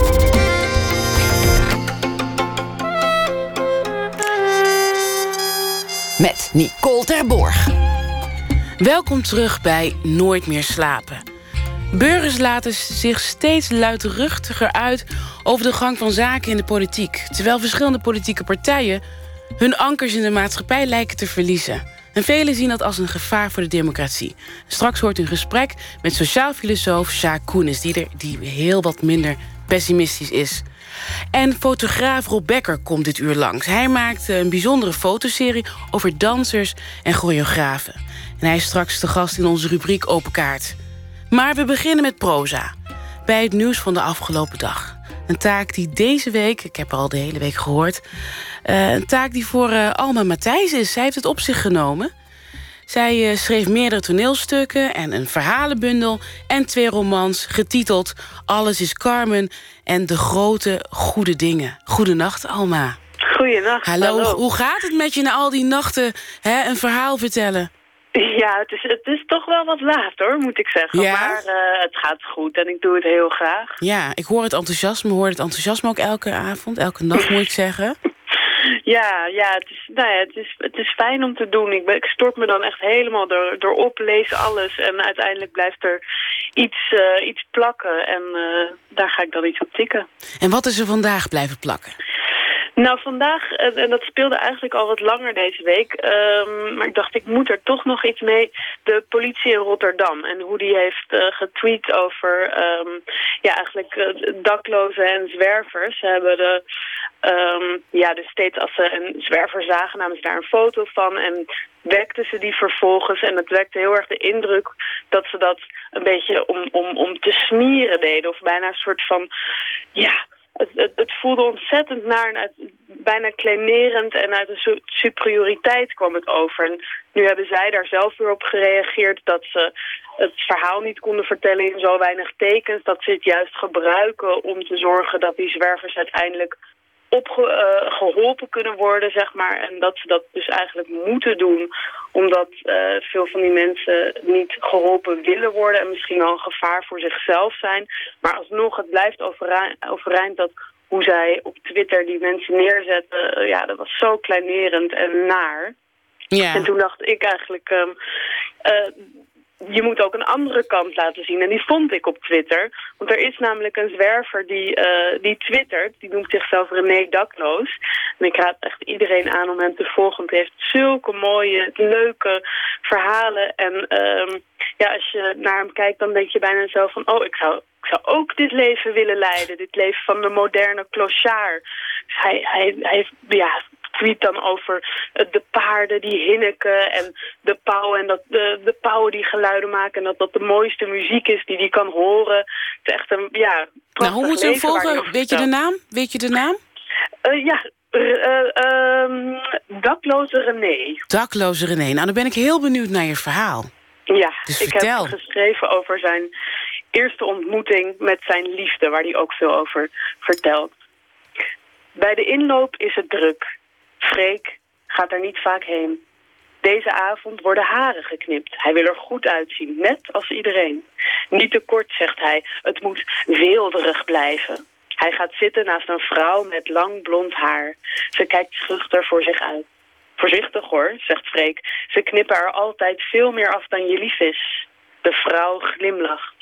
Met Nicole Terborg. Welkom terug bij Nooit meer slapen. Burgers laten zich steeds luidruchtiger uit over de gang van zaken in de politiek. Terwijl verschillende politieke partijen hun ankers in de maatschappij lijken te verliezen. En velen zien dat als een gevaar voor de democratie. Straks hoort u een gesprek met sociaal filosoof Sjaak Koenis... Die, er, die heel wat minder pessimistisch is. En fotograaf Rob Becker komt dit uur langs. Hij maakt een bijzondere fotoserie over dansers en choreografen. En hij is straks de gast in onze rubriek Open Kaart. Maar we beginnen met proza. Bij het nieuws van de afgelopen dag. Een taak die deze week, ik heb al de hele week gehoord... Uh, een taak die voor uh, Alma Matthijs is. Zij heeft het op zich genomen. Zij uh, schreef meerdere toneelstukken en een verhalenbundel... en twee romans getiteld Alles is Carmen en De Grote Goede Dingen. Goedenacht, Alma. Goedenacht. Hallo, hallo. hoe gaat het met je na al die nachten hè, een verhaal vertellen? Ja, het is, het is toch wel wat laat hoor, moet ik zeggen. Ja? Maar uh, het gaat goed en ik doe het heel graag. Ja, ik hoor het enthousiasme. Hoor het enthousiasme ook elke avond, elke nacht moet ik zeggen. *laughs* Ja, ja, het is, nou ja, het is, het is fijn om te doen. Ik, ben, ik stort me dan echt helemaal door, door op, lees alles. En uiteindelijk blijft er iets, uh, iets plakken. En uh, daar ga ik dan iets op tikken. En wat is er vandaag blijven plakken? Nou, vandaag, en dat speelde eigenlijk al wat langer deze week... Um, maar ik dacht, ik moet er toch nog iets mee. De politie in Rotterdam en hoe die heeft uh, getweet over... Um, ja, eigenlijk uh, daklozen en zwervers. Ze hebben de... Um, ja, dus steeds als ze een zwerver zagen, namen ze daar een foto van... en wekten ze die vervolgens. En het wekte heel erg de indruk dat ze dat een beetje om, om, om te smieren deden. Of bijna een soort van... ja het, het, voelde ontzettend naar en bijna claimerend en uit een superioriteit kwam het over. En nu hebben zij daar zelf weer op gereageerd dat ze het verhaal niet konden vertellen in zo weinig tekens. Dat ze het juist gebruiken om te zorgen dat die zwervers uiteindelijk opgeholpen uh, kunnen worden, zeg maar. En dat ze dat dus eigenlijk moeten doen, omdat uh, veel van die mensen niet geholpen willen worden en misschien wel een gevaar voor zichzelf zijn. Maar alsnog, het blijft overeind, overeind dat hoe zij op Twitter die mensen neerzetten, uh, ja, dat was zo kleinerend en naar. Ja. En toen dacht ik eigenlijk, um, je moet ook een andere kant laten zien. En die vond ik op Twitter. Want er is namelijk een zwerver die, uh, die twittert. Die noemt zichzelf René Dakloos. En ik raad echt iedereen aan om hem te volgen. Want hij heeft zulke mooie, leuke verhalen. En um, ja, als je naar hem kijkt, dan denk je bijna zo van... oh, ik zou, ik zou ook dit leven willen leiden. Dit leven van de moderne clochard. Dus hij, hij, hij ja, tweet dan over de paarden die hinniken en de pauwen en dat de, de pauwen die geluiden maken en dat dat de mooiste muziek is die die kan horen. Het is echt een ja. Nou, hoe moet je hem volgen? Weet je de naam? Weet je de naam? Uh, ja, uh, um, dakloze René. Dakloze René. Nou, dan ben ik heel benieuwd naar je verhaal. Ja, dus ik vertel. heb geschreven over zijn eerste ontmoeting met zijn liefde, waar hij ook veel over vertelt. Bij de inloop is het druk. Freek gaat er niet vaak heen. Deze avond worden haren geknipt. Hij wil er goed uitzien, net als iedereen. Niet te kort, zegt hij. Het moet weelderig blijven. Hij gaat zitten naast een vrouw met lang blond haar. Ze kijkt schuchter voor zich uit. Voorzichtig hoor, zegt Freek. Ze knippen er altijd veel meer af dan je lief is. De vrouw glimlacht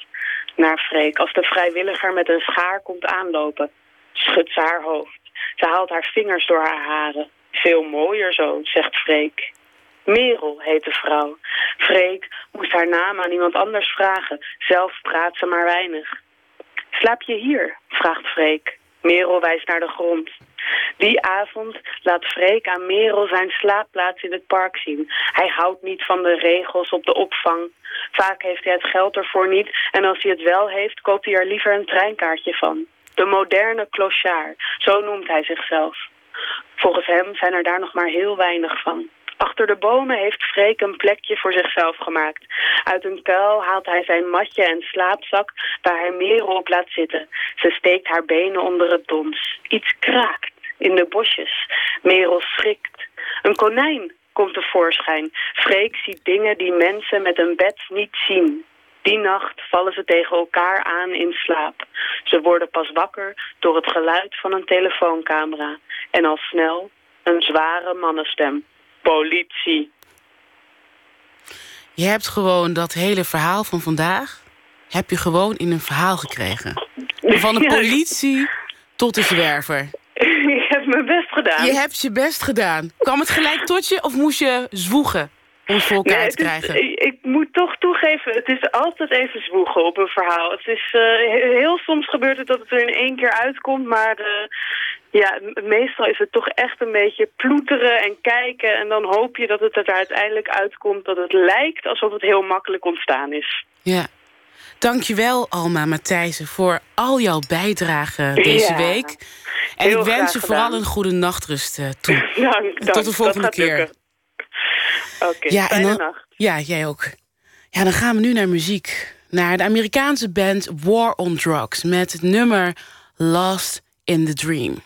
naar Freek als de vrijwilliger met een schaar komt aanlopen. Schudt ze haar hoofd. Ze haalt haar vingers door haar haren. Veel mooier zo, zegt Freek. Merel heet de vrouw. Freek moest haar naam aan iemand anders vragen. Zelf praat ze maar weinig. Slaap je hier? vraagt Freek. Merel wijst naar de grond. Die avond laat Freek aan Merel zijn slaapplaats in het park zien. Hij houdt niet van de regels op de opvang. Vaak heeft hij het geld ervoor niet en als hij het wel heeft, koopt hij er liever een treinkaartje van. De moderne clochard, zo noemt hij zichzelf. Volgens hem zijn er daar nog maar heel weinig van. Achter de bomen heeft Freek een plekje voor zichzelf gemaakt. Uit een kuil haalt hij zijn matje en slaapzak waar hij Merel op laat zitten. Ze steekt haar benen onder het dons. Iets kraakt in de bosjes. Merel schrikt. Een konijn komt tevoorschijn. Freek ziet dingen die mensen met een bed niet zien. Die nacht vallen ze tegen elkaar aan in slaap. Ze worden pas wakker door het geluid van een telefooncamera. En al snel een zware mannenstem. Politie. Je hebt gewoon dat hele verhaal van vandaag... heb je gewoon in een verhaal gekregen. Van de *laughs* politie tot de zwerver. *laughs* Ik heb mijn best gedaan. Je hebt je best gedaan. Kwam het gelijk tot je of moest je zwoegen om voor elkaar Nee, te is- krijgen? ik, ik moet toch toegeven, het is altijd even zwoegen op een verhaal. Het is, eh, he- heel soms gebeurt het dat het er in één keer uitkomt, maar eh, ja, meestal is het toch echt een beetje ploeteren en kijken. En dan hoop je dat het er uiteindelijk uitkomt dat het lijkt alsof het heel makkelijk ontstaan is. Ja. Dankjewel, Alma Matthijssen, voor al jouw bijdrage deze Ja. week. En Heel ik wens je vooral gedaan. een goede nachtrust eh, toe. *laughs* Dank, tot de volgende keer. lukken. Oké, Ja, en dan, nacht. ja, jij ook. Ja, dan gaan we nu naar muziek. Naar de Amerikaanse band War on Drugs met het nummer Lost in the Dream.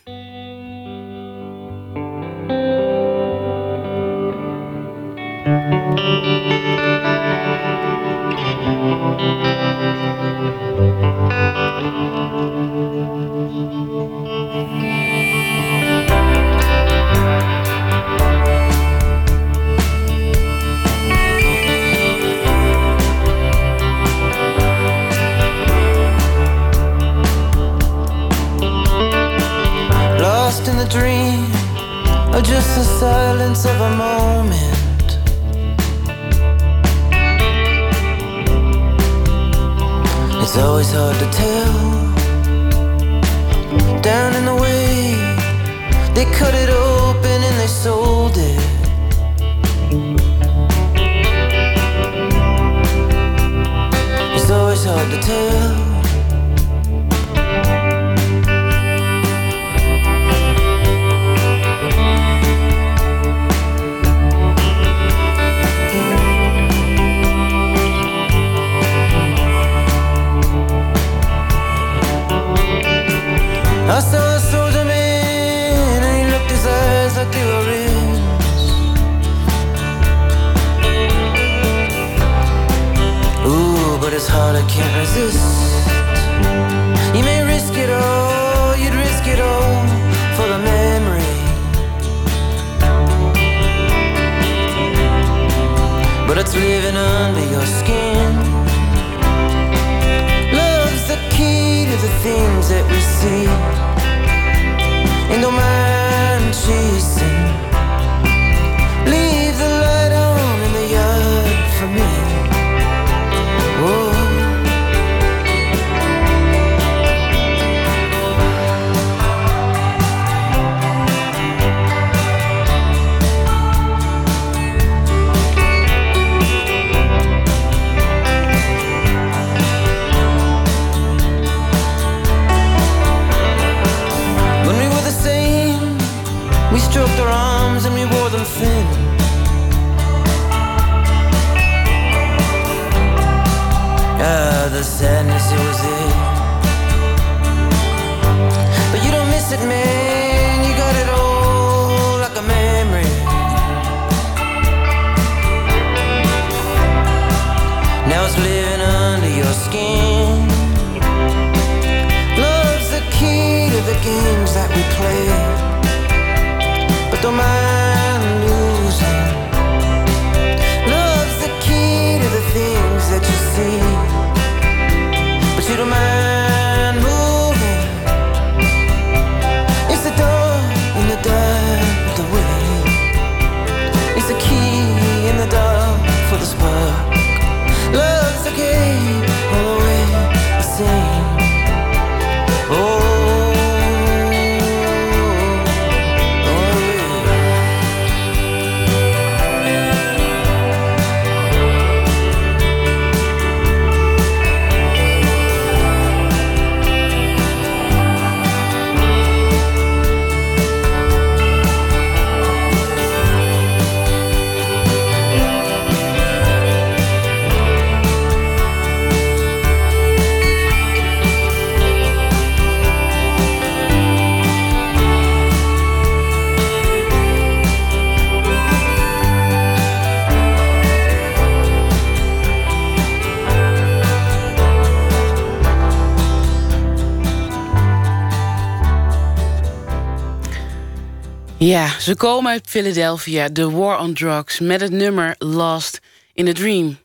Ja, ze komen uit Philadelphia, The War on Drugs... met het nummer Lost in a Dream.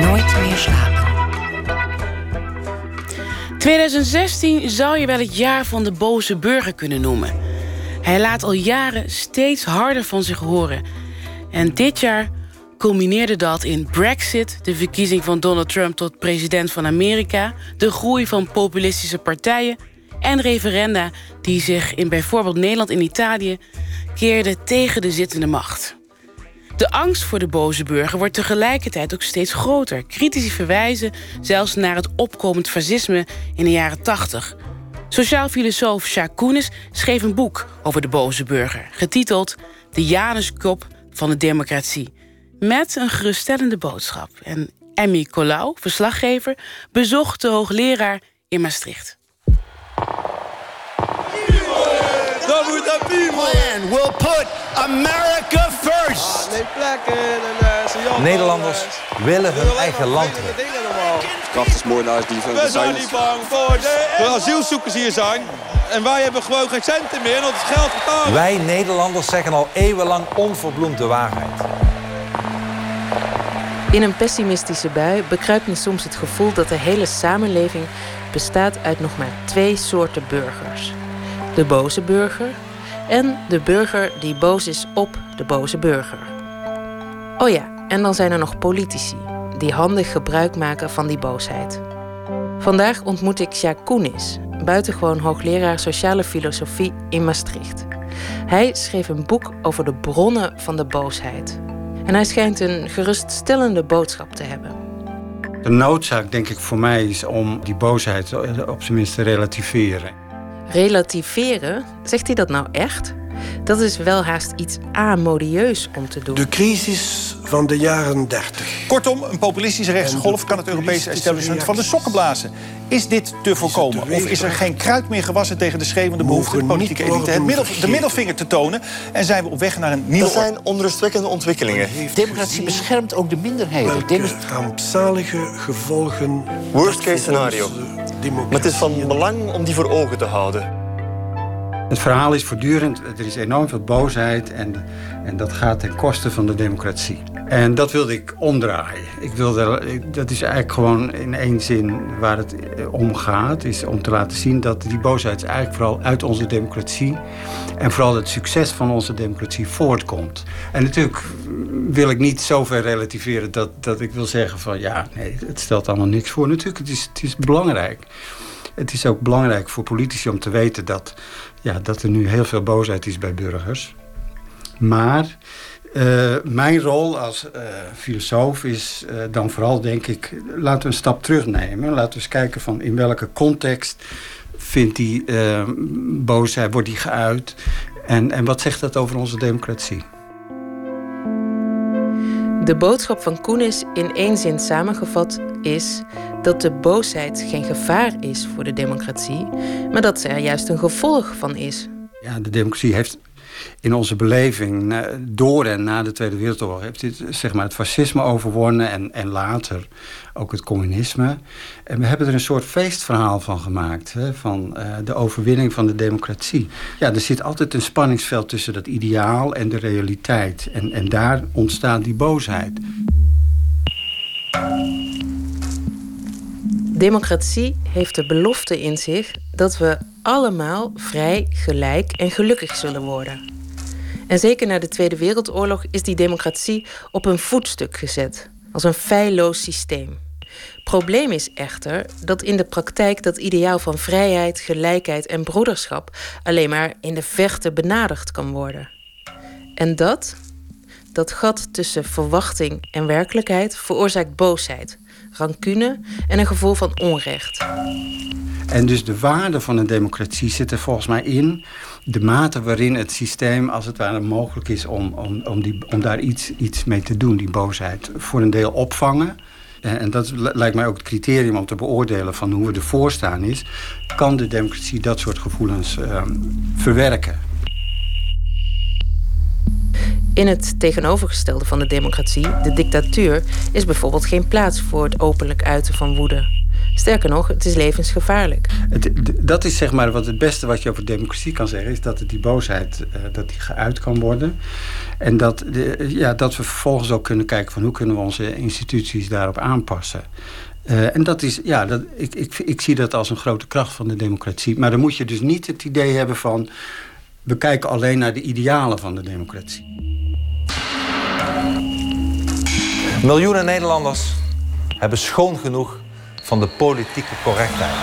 Nooit meer slapen. 2016 zou je wel het jaar van de boze burger kunnen noemen. Hij laat al jaren steeds harder van zich horen. En dit jaar culmineerde dat in Brexit, de verkiezing van Donald Trump tot president van Amerika, de groei van populistische partijen en referenda die zich in bijvoorbeeld Nederland en Italië keerden tegen de zittende macht. De angst voor de boze burger wordt tegelijkertijd ook steeds groter. Critici verwijzen zelfs naar het opkomend fascisme in de jaren 80. Sociaal filosoof Sjaak Koenis schreef een boek over de boze burger, getiteld De Januskop van de Democratie, met een geruststellende boodschap. En Emmy Colau, verslaggever, bezocht de hoogleraar in Maastricht. Will put America first. Nederlanders willen hun eigen land terug. Krachtersmoordenaars die We zijn niet bang voor de asielzoekers hier zijn. En wij hebben gewoon geen centen meer, want het geld betalen. Wij Nederlanders zeggen al eeuwenlang onverbloemd de waarheid. In een pessimistische bui bekruipt me soms het gevoel dat de hele samenleving bestaat uit nog maar twee soorten burgers. De boze burger en de burger die boos is op de boze burger. Oh ja, en dan zijn er nog politici die handig gebruik maken van die boosheid. Vandaag ontmoet ik Sjaak Koenis, buitengewoon hoogleraar sociale filosofie in Maastricht. Hij schreef een boek over de bronnen van de boosheid. En hij schijnt een geruststellende boodschap te hebben. De noodzaak, denk ik, voor mij is om die boosheid op zijn minst te relativeren. Relativeren? Zegt hij dat nou echt? Dat is wel haast iets amodieus om te doen. De crisis van de jaren 30. Kortom, een populistische rechtse golf kan het Europese establishment van de sokken blazen. Is dit te voorkomen? Of is er geen kruid meer gewassen tegen de schreeuwende behoefte de politieke elite het middel, de middelvinger te tonen? En zijn we op weg naar een nieuwe... Dat zijn onrustwekkende ontwikkelingen. Democratie beschermt ook de minderheden. rampzalige gevolgen... Worst case scenario. Maar het is van belang om die voor ogen te houden. Het verhaal is voortdurend, er is enorm veel boosheid en, en dat gaat ten koste van de democratie. En dat wilde ik omdraaien. Ik wilde, dat is eigenlijk gewoon in één zin waar het om gaat, is om te laten zien dat die boosheid eigenlijk vooral uit onze democratie en vooral het succes van onze democratie voortkomt. En natuurlijk wil ik niet zover relativeren dat, dat ik wil zeggen van ja, nee, het stelt allemaal niks voor. Natuurlijk, het is, het is belangrijk. Het is ook belangrijk voor politici om te weten dat ja, dat er nu heel veel boosheid is bij burgers. Maar uh, mijn rol als uh, filosoof is uh, dan vooral, denk ik, laten we een stap terugnemen. Laten we eens kijken van in welke context vindt die boosheid, wordt die geuit? En, en wat zegt dat over onze democratie? De boodschap van Koenis in één zin samengevat is dat de boosheid geen gevaar is voor de democratie, maar dat ze er juist een gevolg van is. Ja, de democratie heeft in onze beleving door en na de Tweede Wereldoorlog zeg maar, het fascisme overwonnen en, en later ook het communisme. En we hebben er een soort feestverhaal van gemaakt, hè, van uh, de overwinning van de democratie. Ja, er zit altijd een spanningsveld tussen dat ideaal en de realiteit. En, en daar ontstaat die boosheid. Democratie heeft de belofte in zich dat we allemaal vrij, gelijk en gelukkig zullen worden. En zeker na de Tweede Wereldoorlog is die democratie op een voetstuk gezet, als een feilloos systeem. Probleem is echter dat in de praktijk dat ideaal van vrijheid, gelijkheid en broederschap alleen maar in de vechten benaderd kan worden. En dat, dat gat tussen verwachting en werkelijkheid, veroorzaakt boosheid, rancune en een gevoel van onrecht. En dus de waarde van een democratie zit er volgens mij in de mate waarin het systeem als het ware mogelijk is om, om, om, die, om daar iets, iets mee te doen, die boosheid. Voor een deel opvangen. En dat lijkt mij ook het criterium om te beoordelen van hoe we ervoor staan is. Kan de democratie dat soort gevoelens uh, verwerken? In het tegenovergestelde van de democratie, de dictatuur, is bijvoorbeeld geen plaats voor het openlijk uiten van woede. Sterker nog, het is levensgevaarlijk. Het, dat is zeg maar wat het beste wat je over democratie kan zeggen, is dat die boosheid uh, dat die geuit kan worden. En dat, de, ja, dat we vervolgens ook kunnen kijken van hoe kunnen we onze instituties daarop aanpassen. Uh, en dat is, ja, dat, ik, ik, ik zie dat als een grote kracht van de democratie. Maar dan moet je dus niet het idee hebben van we kijken alleen naar de idealen van de democratie. Miljoenen Nederlanders hebben schoon genoeg van de politieke correctheid.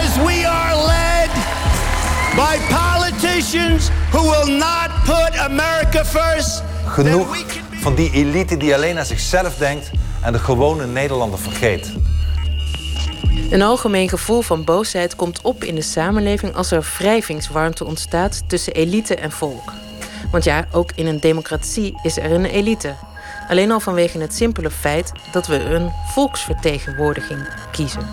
As we are led by politicians who will not put America first. Genoeg van die elite die alleen aan zichzelf denkt en de gewone Nederlander vergeet. Een algemeen gevoel van boosheid komt op in de samenleving als er wrijvingswarmte ontstaat tussen elite en volk. Want ja, ook in een democratie is er een elite. Alleen al vanwege het simpele feit dat we een volksvertegenwoordiging kiezen.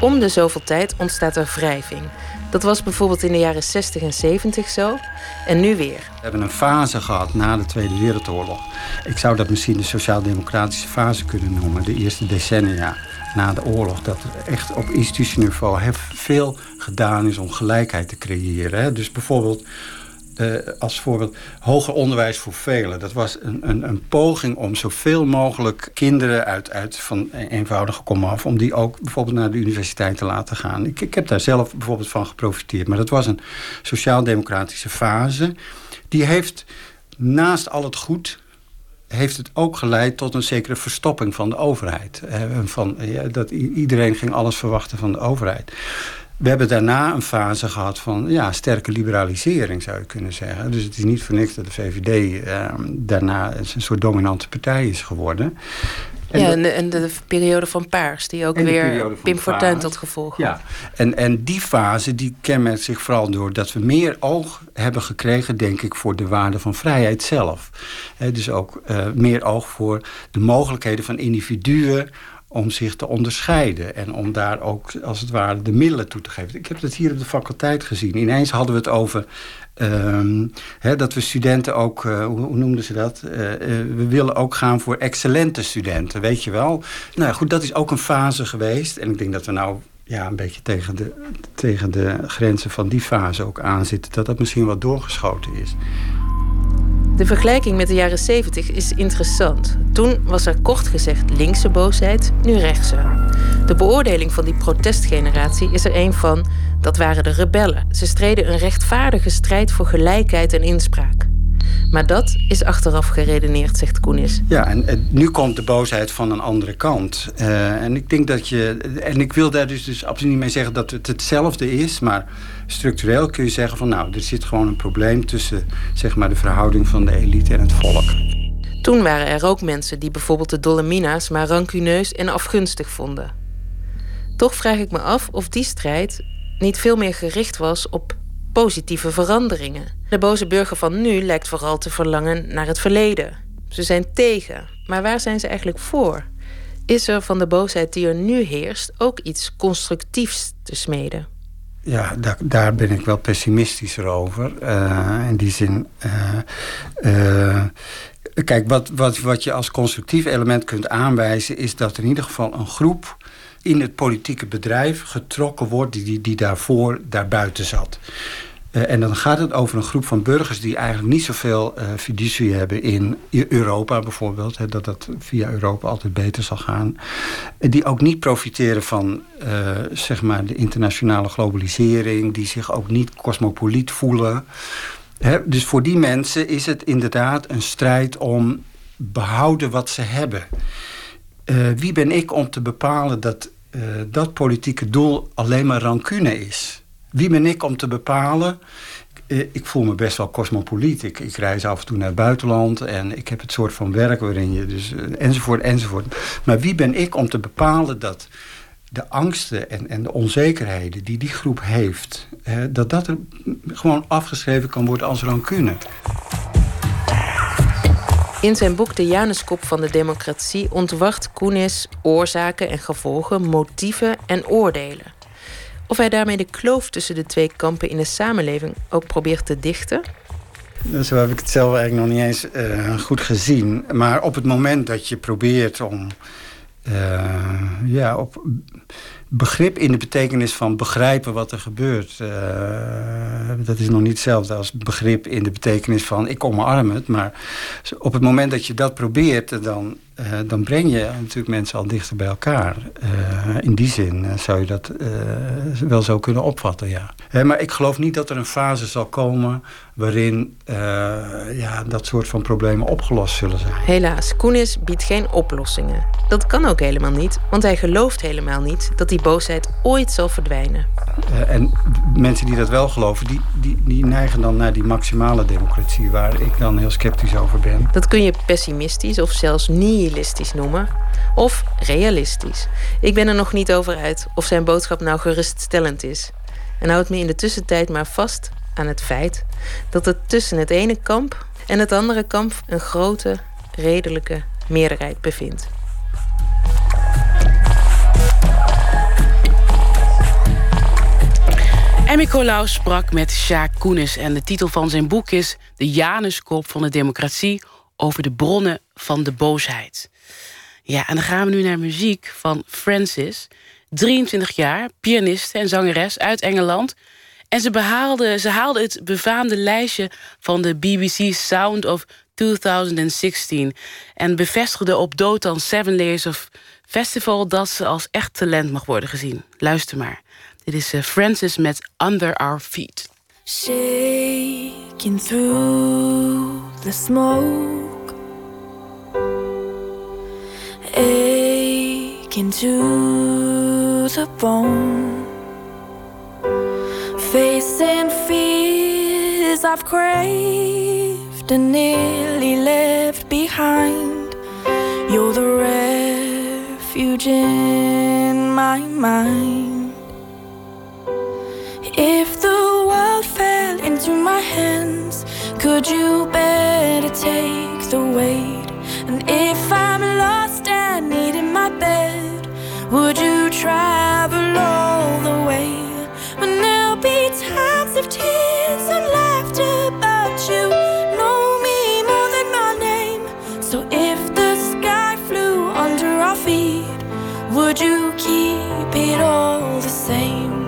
Om de zoveel tijd ontstaat er wrijving. Dat was bijvoorbeeld in de jaren 60 en 70 zo. En nu weer. We hebben een fase gehad na de Tweede Wereldoorlog. Ik zou dat misschien de sociaal-democratische fase kunnen noemen. De eerste decennia na de oorlog. Dat er echt op institutieniveau veel gedaan is om gelijkheid te creëren. Dus bijvoorbeeld uh, als voorbeeld hoger onderwijs voor velen. Dat was een, een, een, poging om zoveel mogelijk kinderen uit, uit van eenvoudige komaf... om die ook bijvoorbeeld naar de universiteit te laten gaan. Ik, ik heb daar zelf bijvoorbeeld van geprofiteerd. Maar dat was een sociaal-democratische fase. Die heeft naast al het goed heeft het ook geleid tot een zekere verstopping van de overheid. Eh, van, ja, dat iedereen ging alles verwachten van de overheid. We hebben daarna een fase gehad van ja, sterke liberalisering, zou je kunnen zeggen. Dus het is niet voor niks dat de VVD eh, daarna een soort dominante partij is geworden. En ja, de, en, de, periode van Paars, die ook weer Pim Fortuyn tot gevolg had. Ja, en, en die fase die kenmerkt zich vooral door dat we meer oog hebben gekregen, denk ik, voor de waarde van vrijheid zelf. dus ook uh, meer oog voor de mogelijkheden van individuen om zich te onderscheiden. En om daar ook, als het ware, de middelen toe te geven. Ik heb dat hier op de faculteit gezien. Ineens hadden we het over uh, dat we studenten ook, uh, hoe, noemden ze dat? Uh, we willen ook gaan voor excellente studenten, weet je wel. Nou goed, dat is ook een fase geweest. En ik denk dat we nou ja, een beetje tegen de, tegen de grenzen van die fase ook aanzitten. Dat dat misschien wat doorgeschoten is. De vergelijking met de jaren 70 is interessant. Toen was er kort gezegd linkse boosheid, nu rechtse. De beoordeling van die protestgeneratie is er een van dat waren de rebellen. Ze streden een rechtvaardige strijd voor gelijkheid en inspraak. Maar dat is achteraf geredeneerd, zegt Koenis. Ja, en, nu komt de boosheid van een andere kant. Uh, en ik denk dat je. En ik wil daar dus, dus absoluut niet mee zeggen dat het hetzelfde is. Maar structureel kun je zeggen van nou, er zit gewoon een probleem tussen zeg maar, de verhouding van de elite en het volk. Toen waren er ook mensen die bijvoorbeeld de Dolomina's maar rancuneus en afgunstig vonden. Toch vraag ik me af of die strijd niet veel meer gericht was op positieve veranderingen. De boze burger van nu lijkt vooral te verlangen naar het verleden. Ze zijn tegen, maar waar zijn ze eigenlijk voor? Is er van de boosheid die er nu heerst ook iets constructiefs te smeden? Ja, daar, daar ben ik wel pessimistischer over. Uh, in die zin. Uh, uh, kijk, wat, wat, wat je als constructief element kunt aanwijzen, is dat in ieder geval een groep in het politieke bedrijf getrokken wordt die, die daarvoor daarbuiten zat. Uh, en dan gaat het over een groep van burgers die eigenlijk niet zoveel uh, fiducie hebben in Europa bijvoorbeeld. Hè, dat dat via Europa altijd beter zal gaan. die ook niet profiteren van zeg maar de internationale globalisering. Die zich ook niet cosmopoliet voelen. Hè, dus voor die mensen is het inderdaad een strijd om behouden wat ze hebben. wie ben ik om te bepalen dat dat politieke doel alleen maar rancune is? Wie ben ik om te bepalen? Eh, ik voel me best wel cosmopoliet. Ik, reis af en toe naar het buitenland en ik heb het soort van werk waarin je dus eh, enzovoort enzovoort. Maar wie ben ik om te bepalen dat de angsten en, en de onzekerheden die die groep heeft, dat dat er gewoon afgeschreven kan worden als rancune. In zijn boek De Januskop van de Democratie ontwacht Koenis oorzaken en gevolgen, motieven en oordelen. Of hij daarmee de kloof tussen de twee kampen in de samenleving ook probeert te dichten? Zo heb ik het zelf eigenlijk nog niet eens uh, goed gezien. Maar op het moment dat je probeert om eh, ja, op begrip in de betekenis van begrijpen wat er gebeurt. Uh, dat is nog niet hetzelfde als begrip in de betekenis van ik omarm het. Maar op het moment dat je dat probeert, dan, uh, dan breng je natuurlijk mensen al dichter bij elkaar. Uh, in die zin zou je dat wel zo kunnen opvatten, ja. maar ik geloof niet dat er een fase zal komen waarin ja, dat soort van problemen opgelost zullen zijn. Helaas, Koenis biedt geen oplossingen. Dat kan ook helemaal niet, want hij gelooft helemaal niet dat die boosheid ooit zal verdwijnen. Uh, en mensen die dat wel geloven, die, die, die neigen dan naar die maximale democratie, waar ik dan heel sceptisch over ben. Dat kun je pessimistisch of zelfs nihilistisch noemen. Of realistisch. Ik ben er nog niet over uit of zijn boodschap nou geruststellend is. En houd me in de tussentijd maar vast aan het feit dat er tussen het ene kamp en het andere kamp een grote, redelijke meerderheid bevindt. En Colau sprak met Sjaak Koenis en de titel van zijn boek is... De Januskop van de democratie over de bronnen van de boosheid. Ja, en dan gaan we nu naar muziek van Francis. 23 jaar, pianiste en zangeres uit Engeland. En ze, behaalde, ze haalde het befaamde lijstje van de BBC Sound of 2016... en bevestigde op Dotan Seven Layers of Festival... dat ze als echt talent mag worden gezien. Luister maar. Dit is uh, Francis met Under Our Feet. Shaking through the smoke Aching to the bone Facing fears I've craved and nearly left behind You're the refuge in my mind If the world fell into my hands, could you to take the weight? And if I'm lost and needing my bed, would you travel all same?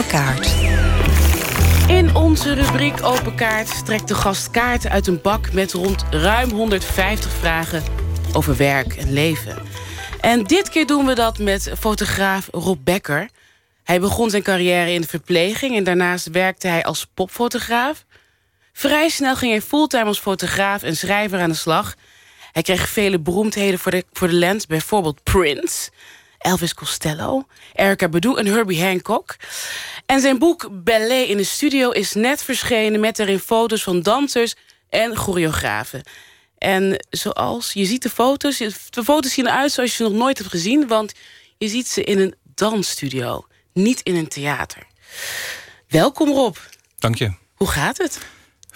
Open Kaart. In onze rubriek Open Kaart trekt de gast kaarten uit een bak... met rond ruim 150 vragen over werk en leven. En dit keer doen we dat met fotograaf Rob Becker. Hij begon zijn carrière in de verpleging... en daarnaast werkte hij als popfotograaf. Vrij snel ging hij fulltime als fotograaf en schrijver aan de slag. Hij kreeg vele beroemdheden voor de, voor de lens, bijvoorbeeld Prince... Elvis Costello, Erica Badu en Herbie Hancock. En zijn boek Ballet in de Studio is net verschenen... met erin foto's van dansers en choreografen. En zoals, je ziet de foto's... de foto's zien eruit zoals je ze nog nooit hebt gezien... want je ziet ze in een dansstudio, niet in een theater. Welkom Rob. Dank je. Hoe gaat het?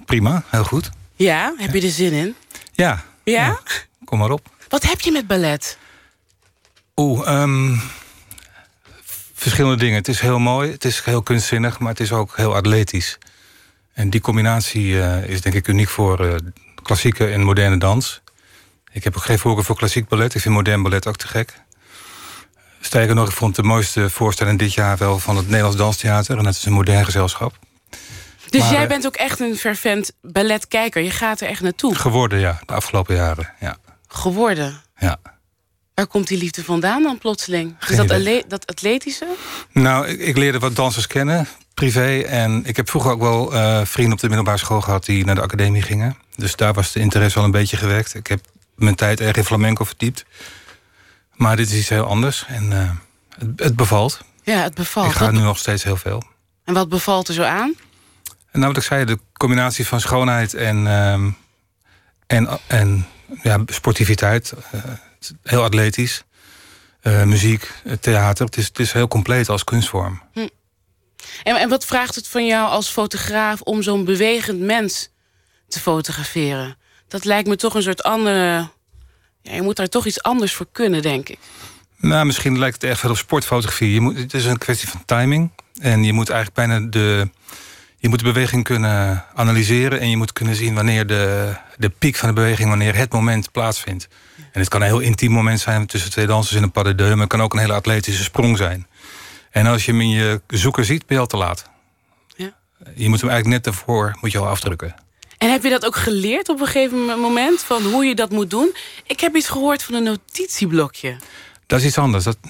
Prima, heel goed. Ja, heb je er zin in? Ja. Ja? Kom maar op. Wat heb je met ballet? Oeh, um, verschillende dingen. Het is heel mooi, het is heel kunstzinnig, maar het is ook heel atletisch. En die combinatie uh, is denk ik uniek voor uh, klassieke en moderne dans. Ik heb ook geen voorkeur voor klassiek ballet. Ik vind modern ballet ook te gek. Sterker nog, ik vond de mooiste voorstelling dit jaar wel van het Nederlands Danstheater. En dat is een modern gezelschap. Dus maar, jij eh, bent ook echt een fervent balletkijker. Je gaat er echt naartoe. Geworden, ja. De afgelopen jaren, ja. Geworden? Ja. Waar komt die liefde vandaan dan plotseling? Is dat, dat atletische? Nou, ik, ik, leerde wat dansers kennen, privé. En ik heb vroeger ook wel uh, vrienden op de middelbare school gehad... die naar de academie gingen. Dus daar was de interesse al een beetje gewekt. Ik heb mijn tijd erg in flamenco verdiept. Maar dit is iets heel anders. En uh, het, het, bevalt. Ja, het bevalt. Ik ga nu nog steeds heel veel. En wat bevalt er zo aan? Nou, wat ik zei, de combinatie van schoonheid en, uh, en, en ja, sportiviteit. Heel atletisch. Uh, muziek, theater. Het is, het is heel compleet als kunstvorm. Hm. En, en wat vraagt het van jou als fotograaf om zo'n bewegend mens te fotograferen? Dat lijkt me toch een soort andere... Ja, je moet daar toch iets anders voor kunnen, denk ik. Nou, misschien lijkt het erg veel op sportfotografie. Je moet, het is een kwestie van timing. En je moet eigenlijk bijna de je moet de beweging kunnen analyseren en je moet kunnen zien wanneer de, de piek van de beweging, wanneer het moment plaatsvindt. En het kan een heel intiem moment zijn tussen twee dansers in een pas de deux, maar het kan ook een hele atletische sprong zijn. En als je hem in je zoeker ziet, ben je al te laat. Ja. Je moet hem eigenlijk net daarvoor moet je al afdrukken. En heb je dat ook geleerd op een gegeven moment, van hoe je dat moet doen? Ik heb iets gehoord van een notitieblokje. Dat is iets anders. Dat, *laughs*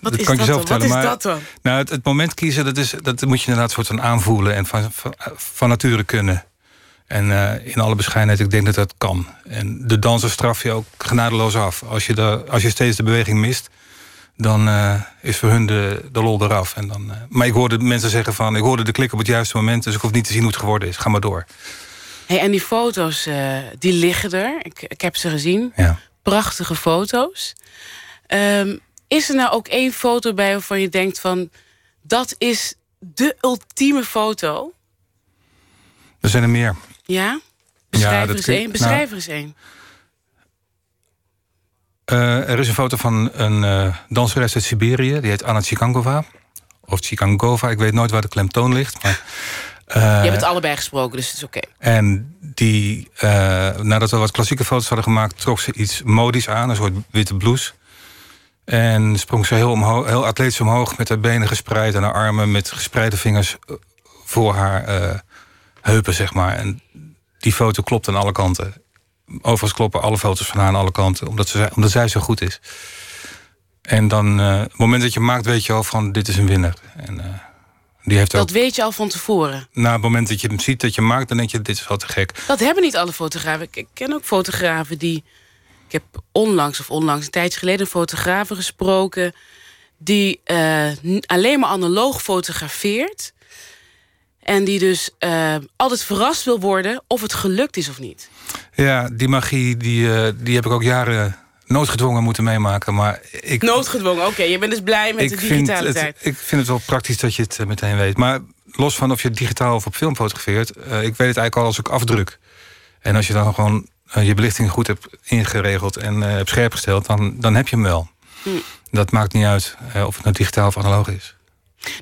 Wat dat is kan dat je zelf vertellen. Wat is maar, dat dan? Nou, het, het moment kiezen, dat, is, dat moet je inderdaad soort van aanvoelen en van, van, van nature kunnen. En uh, in alle bescheidenheid, ik denk dat dat kan. En de danser straf je ook genadeloos af. Als je, de, als je steeds de beweging mist, dan uh, is voor hun de, de lol eraf. En dan, uh, maar ik hoorde mensen zeggen van... ik hoorde de klik op het juiste moment... dus ik hoef niet te zien hoe het geworden is. Ga maar door. Hey, en die foto's, die liggen er. Ik, ik heb ze gezien. Ja. Prachtige foto's. Um, is er nou ook één foto bij waarvan je denkt van... dat is de ultieme foto? Er zijn er meer. Ja? Beschrijf ja, er eens één. Beschrijf nou, er eens één. Uh, er is een foto van een uh, danseres uit Siberië. Die heet Anna Tsikangova. Of Tsikangova, ik weet nooit waar de klemtoon ligt. Maar, uh, je hebt het allebei gesproken, dus het is oké. Okay. En die, nadat we wat klassieke foto's hadden gemaakt... trok ze iets modisch aan, een soort witte blouse. En sprong ze heel, omhoog, heel atletisch omhoog met haar benen gespreid... en haar armen met gespreide vingers voor haar heupen, zeg maar. En die foto klopt aan alle kanten. Overigens kloppen alle foto's van haar aan alle kanten... omdat, ze, omdat zij zo goed is. En dan, uh, het moment dat je maakt, weet je al van... dit is een winnaar. En, uh, die heeft dat ook, weet je al van tevoren? Na het moment dat je hem ziet, dat je maakt... dan denk je, dit is wel te gek. Dat hebben niet alle fotografen. Ik ken ook fotografen die ik heb onlangs of onlangs een tijdje geleden een fotograaf gesproken die uh, alleen maar analoog fotografeert. En die dus uh, altijd verrast wil worden of het gelukt is of niet. Ja, die magie die, uh, die heb ik ook jaren noodgedwongen moeten meemaken. Maar ik, noodgedwongen, oké. Okay, je bent dus blij met de digitale het, tijd. Ik vind het wel praktisch dat je het meteen weet. Maar los van of je digitaal of op film fotografeert... ik weet het eigenlijk al als ik afdruk. En als je dan gewoon je belichting goed hebt ingeregeld en hebt scherp gesteld, dan, dan heb je hem wel. Hm. Dat maakt niet uit of het nou digitaal of analoog is.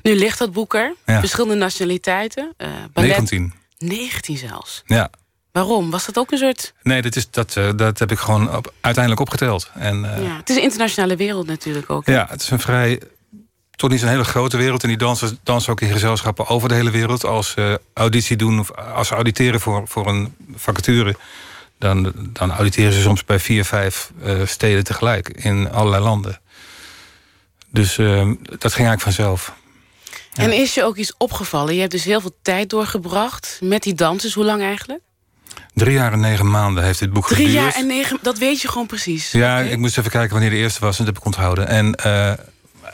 Nu ligt dat boek er. Ja. Verschillende nationaliteiten. Uh, ballet, 19. 19 zelfs. Ja. Waarom? Was dat ook een soort... Nee, dat, is, dat, dat heb ik gewoon op, uiteindelijk opgeteld. En, ja, het is een internationale wereld natuurlijk ook. Ja, het is een vrij toch niet zo'n hele grote wereld. En die dansen, dansen ook in gezelschappen over de hele wereld. Als ze auditie doen of als ze auditeren voor, voor een vacature... Dan, dan auditeren ze soms bij vier, vijf steden tegelijk in allerlei landen. Dus uh, dat ging eigenlijk vanzelf. En is je ook iets opgevallen? Je hebt dus heel veel tijd doorgebracht met die dansers. Hoe lang eigenlijk? Drie jaar en negen maanden heeft dit boek Drie geduurd. jaar en negen, dat weet je gewoon precies. Ja, ik moest even kijken wanneer de eerste was. En dat heb ik onthouden. En uh,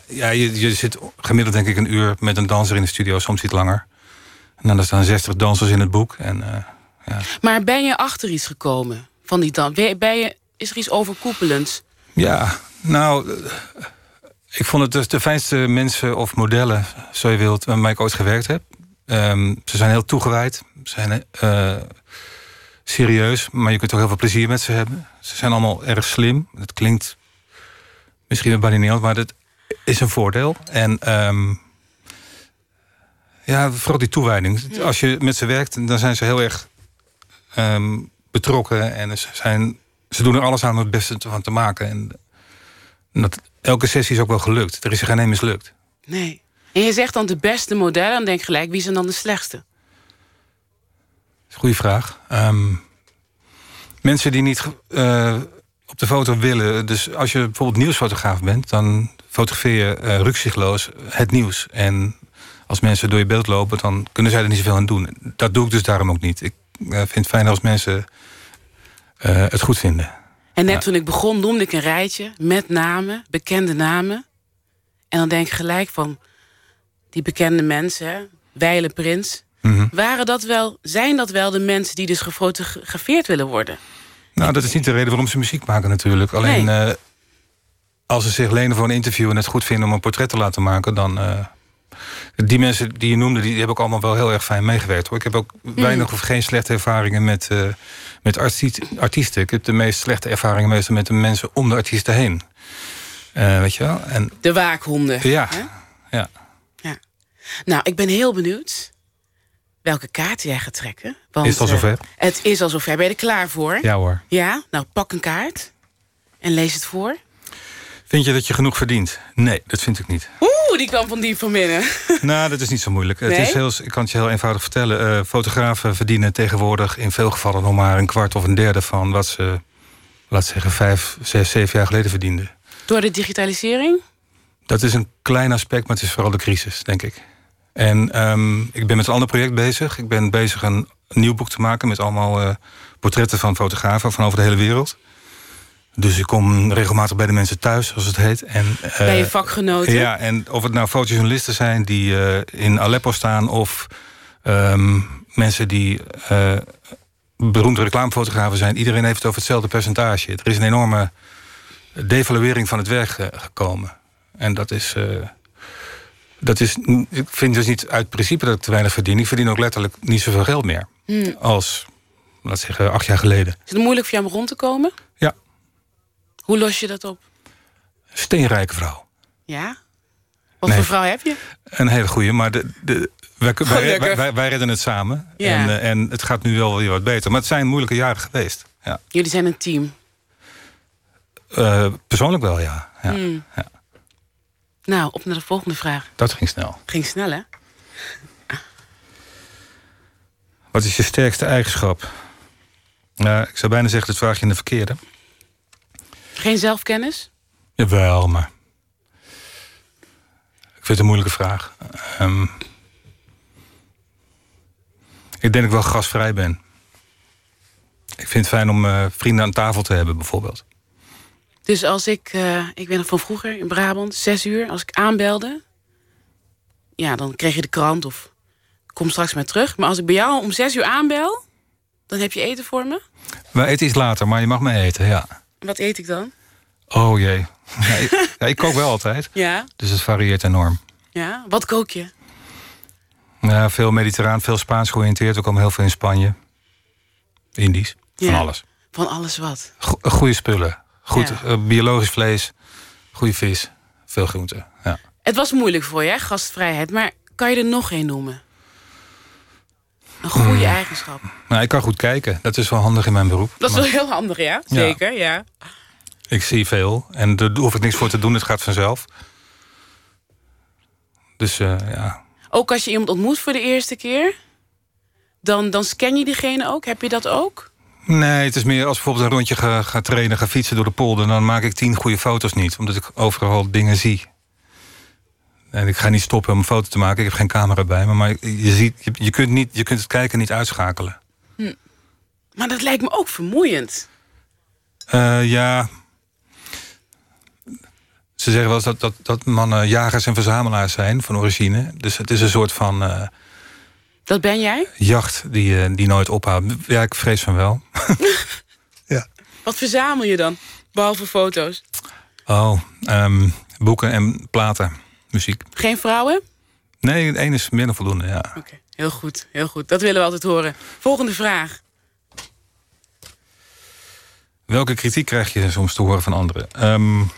ja, je, je zit gemiddeld denk ik een uur met een danser in de studio. Soms iets langer. En dan staan 60 dansers in het boek. En, uh, ja. Maar ben je achter iets gekomen van die dans? Ben je, is er iets overkoepelends? Ja, nou... Ik vond het dus de fijnste mensen of modellen, zo je wilt, waarmee ik ooit gewerkt heb. Um, ze zijn heel toegewijd, zijn uh, serieus, maar je kunt ook heel veel plezier met ze hebben. Ze zijn allemaal erg slim. Het klinkt misschien een badineel, maar dat is een voordeel. En um, ja, vooral die toewijding. Als je met ze werkt, dan zijn ze heel erg um, betrokken en ze, zijn, ze doen er alles aan om het beste van te maken. En dat, elke sessie is ook wel gelukt. Er is er geen één mislukt. Nee. En je zegt dan de beste modellen, denk gelijk, wie zijn dan de slechtste? Goeie vraag. Um, mensen die niet uh, op de foto willen. Dus als je bijvoorbeeld nieuwsfotograaf bent, dan fotografeer je uh, rukzichtloos het nieuws. En als mensen door je beeld lopen, dan kunnen zij er niet zoveel aan doen. Dat doe ik dus daarom ook niet. Ik uh, vind het fijn als mensen het goed vinden. En net ja. toen ik begon noemde ik een rijtje met namen, bekende namen. En dan denk ik gelijk van die bekende mensen, Weile Prins. Mm -hmm. Waren dat wel, zijn dat wel de mensen die dus gefotografeerd willen worden? Nou, dat is niet de reden waarom ze muziek maken natuurlijk. Alleen nee. uh, als ze zich lenen voor een interview en het goed vinden om een portret te laten maken, dan. Uh, die mensen die je noemde, die, die hebben ook allemaal wel heel erg fijn meegewerkt. Hoor. Ik heb ook weinig mm. of geen slechte ervaringen met, uh, met artiesten. Ik heb de meest slechte ervaringen meestal met de mensen om de artiesten heen. Uh, weet je wel? En, de waakhonden. Ja, ja. ja. Nou, ik ben heel benieuwd welke kaart jij gaat trekken. Want, is het al zover? Uh, het is al zover. Ben je er klaar voor? Ja hoor. Ja? Nou, pak een kaart en lees het voor. Vind je dat je genoeg verdient? Nee, dat vind ik niet. Oeh, die kwam van diep van binnen. *laughs* nou, dat is niet zo moeilijk. Nee? Het is heel, ik kan het je heel eenvoudig vertellen. Uh, fotografen verdienen tegenwoordig in veel gevallen nog maar een kwart of een derde van wat ze, laat zeggen, vijf, zes, zeven jaar geleden verdienden. Door de digitalisering? Dat is een klein aspect, maar het is vooral de crisis, denk ik. En um, ik ben met een ander project bezig. Ik ben bezig een nieuw boek te maken met allemaal uh, portretten van fotografen van over de hele wereld. Dus ik kom regelmatig bij de mensen thuis, zoals het heet. En, uh, bij je vakgenoten? Ja, en of het nou fotojournalisten zijn die uh, in Aleppo staan... of um, mensen die uh, beroemde reclamefotografen zijn. Iedereen heeft het over hetzelfde percentage. Er is een enorme devaluering van het werk gekomen. En dat is... dat is, ik vind dus niet uit principe dat ik te weinig verdien. Ik verdien ook letterlijk niet zoveel geld meer. Hmm. Als, laat zeggen, acht jaar geleden. Is het moeilijk voor jou om rond te komen? Hoe los je dat op? Steenrijke vrouw. Ja? Wat nee, voor vrouw heb je? Een hele goede, maar de, de, wij, *laughs* oh, wij, wij, wij, redden het samen. Ja. En, uh, en het gaat nu wel weer wat beter. Maar het zijn moeilijke jaren geweest. Ja. Jullie zijn een team? Uh, persoonlijk wel, ja. Ja. Hmm. ja. Nou, op naar de volgende vraag. Dat ging snel. Ging snel, hè? Wat is je sterkste eigenschap? Nou, ik zou bijna zeggen, dat vraag je in de verkeerde. Geen zelfkennis? Jawel, maar... Ik vind het een moeilijke vraag. Um, ik denk dat ik wel gastvrij ben. Ik vind het fijn om uh, vrienden aan tafel te hebben, bijvoorbeeld. Dus als ik, uh, ik weet nog van vroeger in Brabant, zes uur, als ik aanbelde... ja, dan kreeg je de krant of kom straks maar terug. Maar als ik bij jou om zes uur aanbel, dan heb je eten voor me? We eten iets later, maar je mag me eten, ja. Wat eet ik dan? Oh jee. Ja, *laughs* ik, ja, ik kook wel altijd. Ja. Dus het varieert enorm. Ja, wat kook je? Ja, veel mediterraan, veel Spaans georiënteerd. We komen heel veel in Spanje. Indisch. Van alles. Van alles wat. Go- goede spullen. Goed eh, biologisch vlees. Goede vis. Veel groenten. Ja. Het was moeilijk voor je, gastvrijheid. Maar kan je er nog één noemen? Een goede Hmm. eigenschap. Nou, ik kan goed kijken. Dat is wel handig in mijn beroep. Dat is Maar wel heel handig, ja? Zeker, ja. Ik zie veel. En daar hoef ik niks voor te doen. Het gaat vanzelf. Dus uh, ja. Ook als je iemand ontmoet voor de eerste keer? Dan, dan scan je diegene ook? Heb je dat ook? Nee, het is meer als bijvoorbeeld een rondje ga, ga trainen, ga fietsen door de polder... dan maak ik tien goede foto's niet, omdat ik overal dingen zie. En ik ga niet stoppen om een foto te maken. Ik heb geen camera bij me. Maar je, ziet, je, je, kunt, niet, je kunt het kijken niet uitschakelen. Hm. Maar dat lijkt me ook vermoeiend. Uh, ja. Ze zeggen wel eens dat, dat, dat mannen jagers en verzamelaars zijn van origine. Dus het is een soort van... Uh, dat ben jij? Jacht die, uh, die nooit ophoudt. Ja, ik vrees van wel. *laughs* ja. Wat verzamel je dan? Behalve foto's? Oh, um, boeken en platen muziek. Geen vrouwen? Nee, één is meer dan voldoende, ja. Oké, heel goed, heel goed. Dat willen we altijd horen. Volgende vraag. Welke kritiek krijg je soms te horen van anderen? Um,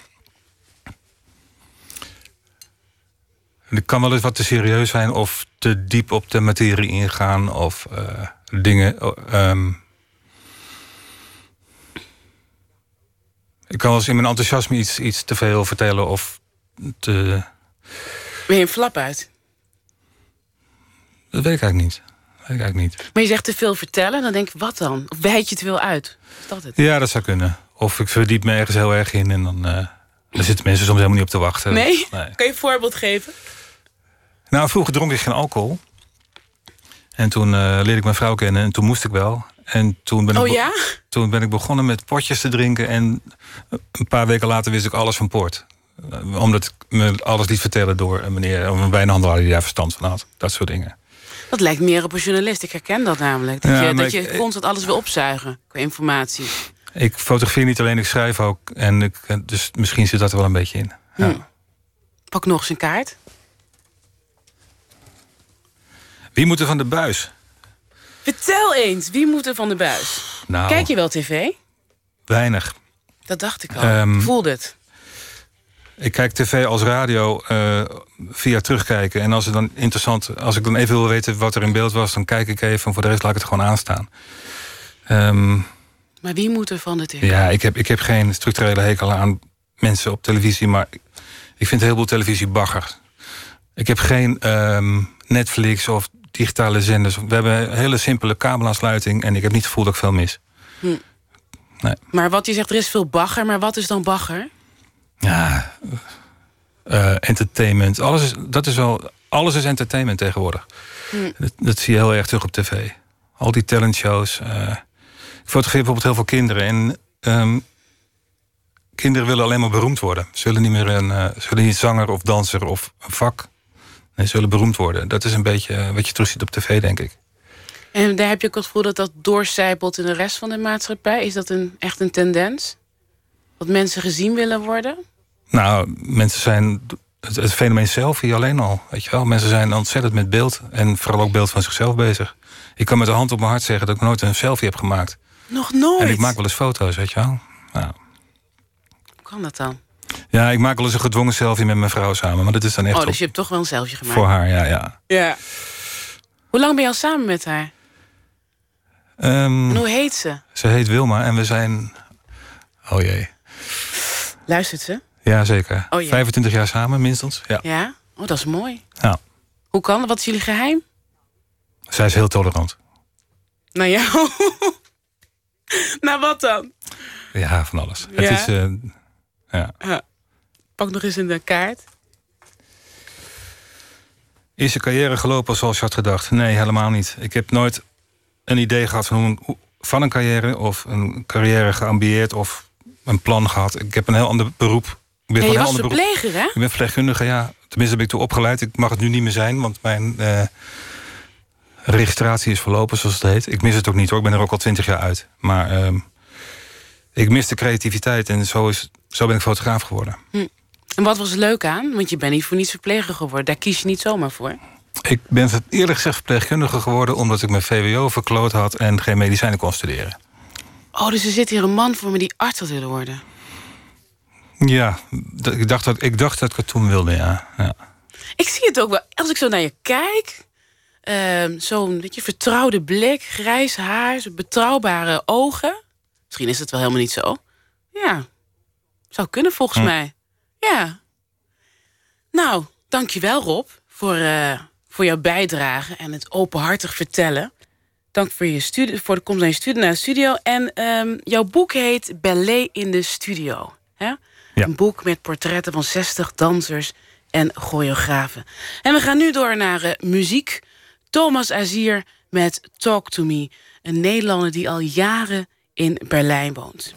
het kan wel eens wat te serieus zijn of te diep op de materie ingaan of uh, dingen. Um, ik kan wel eens in mijn enthousiasme iets, iets te veel vertellen of te ben je een flap uit? Dat weet ik eigenlijk niet. Dat weet ik eigenlijk niet. Maar je zegt te veel vertellen, dan denk ik, wat dan? Of wijd je te veel uit? Is dat het? Ja, dat zou kunnen. Of ik verdiep me ergens heel erg in en dan... Uh, daar zitten mensen soms helemaal niet op te wachten. Nee? nee? Kan je een voorbeeld geven? Nou, vroeger dronk ik geen alcohol. En toen uh, leerde ik mijn vrouw kennen en toen moest ik wel. En toen ben, oh, ik ja? toen ben ik begonnen met potjes te drinken. En een paar weken later wist ik alles van port. Eh, omdat ik me alles liet vertellen door een meneer, of een wijnhandelaar die daar verstand van had. Dat soort dingen. Dat lijkt meer op een journalist. Ik herken dat namelijk. Dat je, dat je constant alles wil opzuigen qua informatie. Ik fotografeer niet alleen, ik schrijf ook. En ik, dus misschien zit dat er wel een beetje in. Ja. Hm. Pak nog eens een kaart. Wie moet er van de buis? Vertel eens, wie moet er van de buis? Nou, Kijk je wel tv? Weinig. Dat dacht ik al. Um, voelde het. Ik kijk tv als radio uh, via terugkijken. En als het dan interessant, als ik dan even wil weten wat er in beeld was, dan kijk ik even. Voor de rest laat ik het gewoon aanstaan. Um, maar wie moet er van de tv? Ja, ik heb, ik heb geen structurele hekel aan mensen op televisie, maar ik vind een heleboel televisie bagger. Ik heb geen um, Netflix of digitale zenders. We hebben een hele simpele kabelaansluiting en ik heb niet het gevoel dat ik veel mis. Hm. Nee. Maar wat je zegt, er is veel bagger, maar wat is dan bagger? Ja, uh, entertainment. Alles is, dat is wel, alles is entertainment tegenwoordig. Hm. Dat, dat, zie je heel erg terug op tv. Al die talentshows. Uh, ik fotografeer bijvoorbeeld heel veel kinderen. En um, kinderen willen alleen maar beroemd worden. Ze willen niet meer een, uh, ze willen niet zanger of danser of een vak. Nee, ze willen beroemd worden. Dat is een beetje wat je terug ziet op tv, denk ik. En daar heb je ook het gevoel dat dat doorcijpelt in de rest van de maatschappij. Is dat een, echt een tendens? Dat mensen gezien willen worden? Nou, mensen zijn. Het, het fenomeen selfie alleen al. Weet je wel? Mensen zijn ontzettend met beeld. En vooral ook beeld van zichzelf bezig. Ik kan met de hand op mijn hart zeggen dat ik nooit een selfie heb gemaakt. Nog nooit? En ik maak wel eens foto's, weet je wel. Nou. Hoe kan dat dan? Ja, ik maak wel eens een gedwongen selfie met mijn vrouw samen. Maar dat is dan echt. Oh, dus je hebt toch wel een selfie gemaakt? Voor haar, ja, ja. Ja. Hoe lang ben je al samen met haar? Um, en hoe heet ze? Ze heet Wilma en we zijn. Oh jee. Luistert ze? Ja, zeker. Oh, ja. 25 jaar samen, minstens. Ja. ja? Oh, dat is mooi. Ja. Hoe kan Wat is jullie geheim? Zij is heel tolerant. Nou ja. *laughs* nou, wat dan? Ja, van alles. Ja. Het is... Uh, ja. Pak nog eens in de kaart. Is je carrière gelopen zoals je had gedacht? Nee, helemaal niet. Ik heb nooit een idee gehad van, hoe, van een carrière... of een carrière geambieerd of een plan gehad. Ik heb een heel ander beroep. Ik ben ja, je was verpleger, hè? Ik ben verpleegkundige, ja. Tenminste ben ik toe opgeleid. Ik mag het nu niet meer zijn, want mijn uh, registratie is verlopen, zoals het heet. Ik mis het ook niet, hoor. Ik ben er ook al twintig jaar uit. Maar uh, ik mis de creativiteit en zo, is, zo ben ik fotograaf geworden. Hm. En wat was er leuk aan? Want je bent niet voor niets verpleger geworden. Daar kies je niet zomaar voor. Ik ben eerlijk gezegd verpleegkundige geworden... omdat ik mijn VWO verkloot had en geen medicijnen kon studeren. Oh, dus er zit hier een man voor me die arts had willen worden. Ja, ik dacht dat ik, dacht dat ik het toen wilde, ja. ja. Ik zie het ook wel. Als ik zo naar je kijk... Uh, Zo'n vertrouwde blik, grijs haar, betrouwbare ogen. Misschien is het wel helemaal niet zo. Ja, zou kunnen volgens hm. mij. Ja. Nou, dankjewel Rob voor, uh, voor jouw bijdrage en het openhartig vertellen. Dank voor, je studie, voor de komst naar je studie, naar de studio. En um, jouw boek heet Ballet in de Studio. Hè? Een boek met portretten van 60 dansers en choreografen. En we gaan nu door naar uh, muziek. Thomas Azier met Talk to Me. Een Nederlander die al jaren in Berlijn woont.